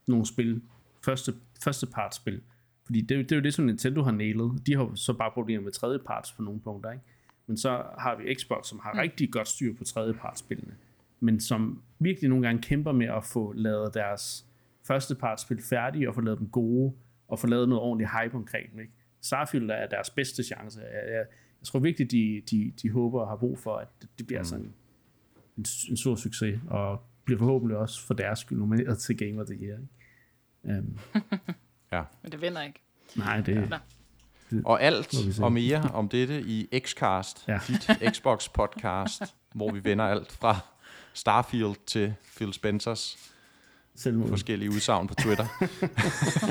nogle spil, første, første spil. Fordi det, det er jo det, som Nintendo har nailet. De har så bare problemer med tredje parts på nogle punkter, ikke? Men så har vi Xbox, som har mm. rigtig godt styr på tredje spillene. Men som virkelig nogle gange kæmper med at få lavet deres første spil færdige, og få lavet dem gode, og få lavet noget ordentligt hype omkring dem, ikke? Starfield er deres bedste chance. Jeg, jeg, jeg tror virkelig, de, de, de håber og har brug for, at det bliver mm. sådan en, en stor succes, og bliver forhåbentlig også for deres skyld nomineret til Game of the Year. Ikke? Um, <laughs> ja. Men det vinder ikke. Nej, det, ja, det og alt og mere om dette i Xcast, ja. dit <laughs> Xbox podcast, hvor vi vender alt fra Starfield til Phil Spencers Selvmord. forskellige udsagn på Twitter.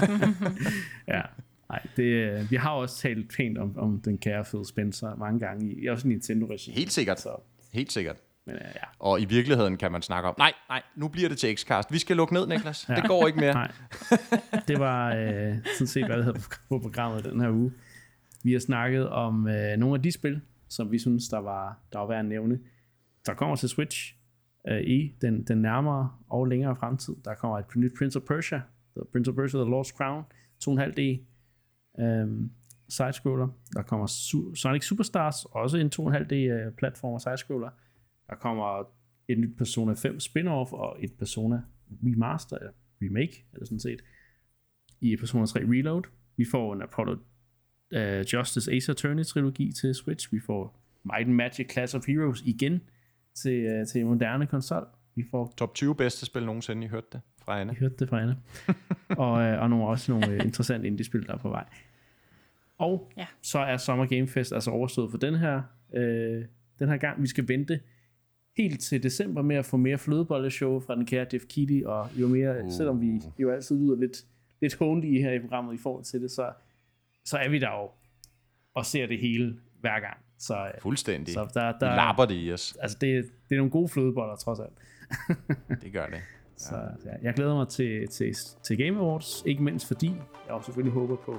<laughs> ja, nej, det, øh, vi har også talt pænt om, om den kære Phil Spencer mange gange, i, også Nintendo-regi. Helt sikkert. Så. Helt sikkert. Men, uh, ja. Og i virkeligheden kan man snakke om, nej, nej, nu bliver det til Xcast. Vi skal lukke ned, Niklas. ja. Det går ikke mere. Nej. Det var uh, sådan set, hvad det hedder på programmet den her uge. Vi har snakket om uh, nogle af de spil, som vi synes, der var, der var værd at nævne. Der kommer til Switch uh, i den, den nærmere og længere fremtid. Der kommer et nyt Prince of Persia, The Prince of Persia The Lost Crown, 2,5D um, sidescroller. Der kommer Su- Sonic Superstars, også en 2,5D øh, platformer sidescroller. Der kommer et nyt Persona 5 spin-off og et Persona remaster, eller remake, eller sådan set, i Persona 3 Reload. Vi får en Apollo uh, Justice Ace Attorney trilogi til Switch. Vi får Might and Magic Class of Heroes igen til, uh, til moderne konsol. Vi får Top 20 bedste spil nogensinde, I hørte det fra Anna. I hørte det fra Anna. <laughs> og, uh, og nogle, også nogle uh, interessante indie-spil, der er på vej. Og ja. så er Summer Game Fest altså overstået for den her, øh, den her gang. Vi skal vente helt til december med at få mere flødebolleshow fra den kære Jeff Kitty, og jo mere, uh. selvom vi jo altid lyder lidt, lidt håndlige her i programmet i forhold til det, så, så er vi der jo og ser det hele hver gang. Så, øh, Fuldstændig. Så der, der, lapper det i os. Altså, det, det er nogle gode flødeboller, trods alt. det gør det. <laughs> Så ja, jeg glæder mig til, til, til Game Awards, ikke mindst fordi jeg også selvfølgelig håber på,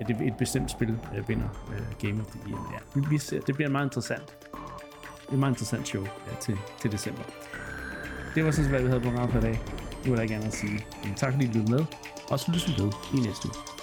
at det, et bestemt spil uh, vinder uh, Game of the Year. Ja, vi, vi ser, det bliver meget interessant. Det er et meget interessant show ja, til, til december. Det var sådan, hvad vi havde på programmet for i dag. Det var der ikke andet at sige. Men tak fordi I lyttede med, og så lyttes vi ved i næste uge.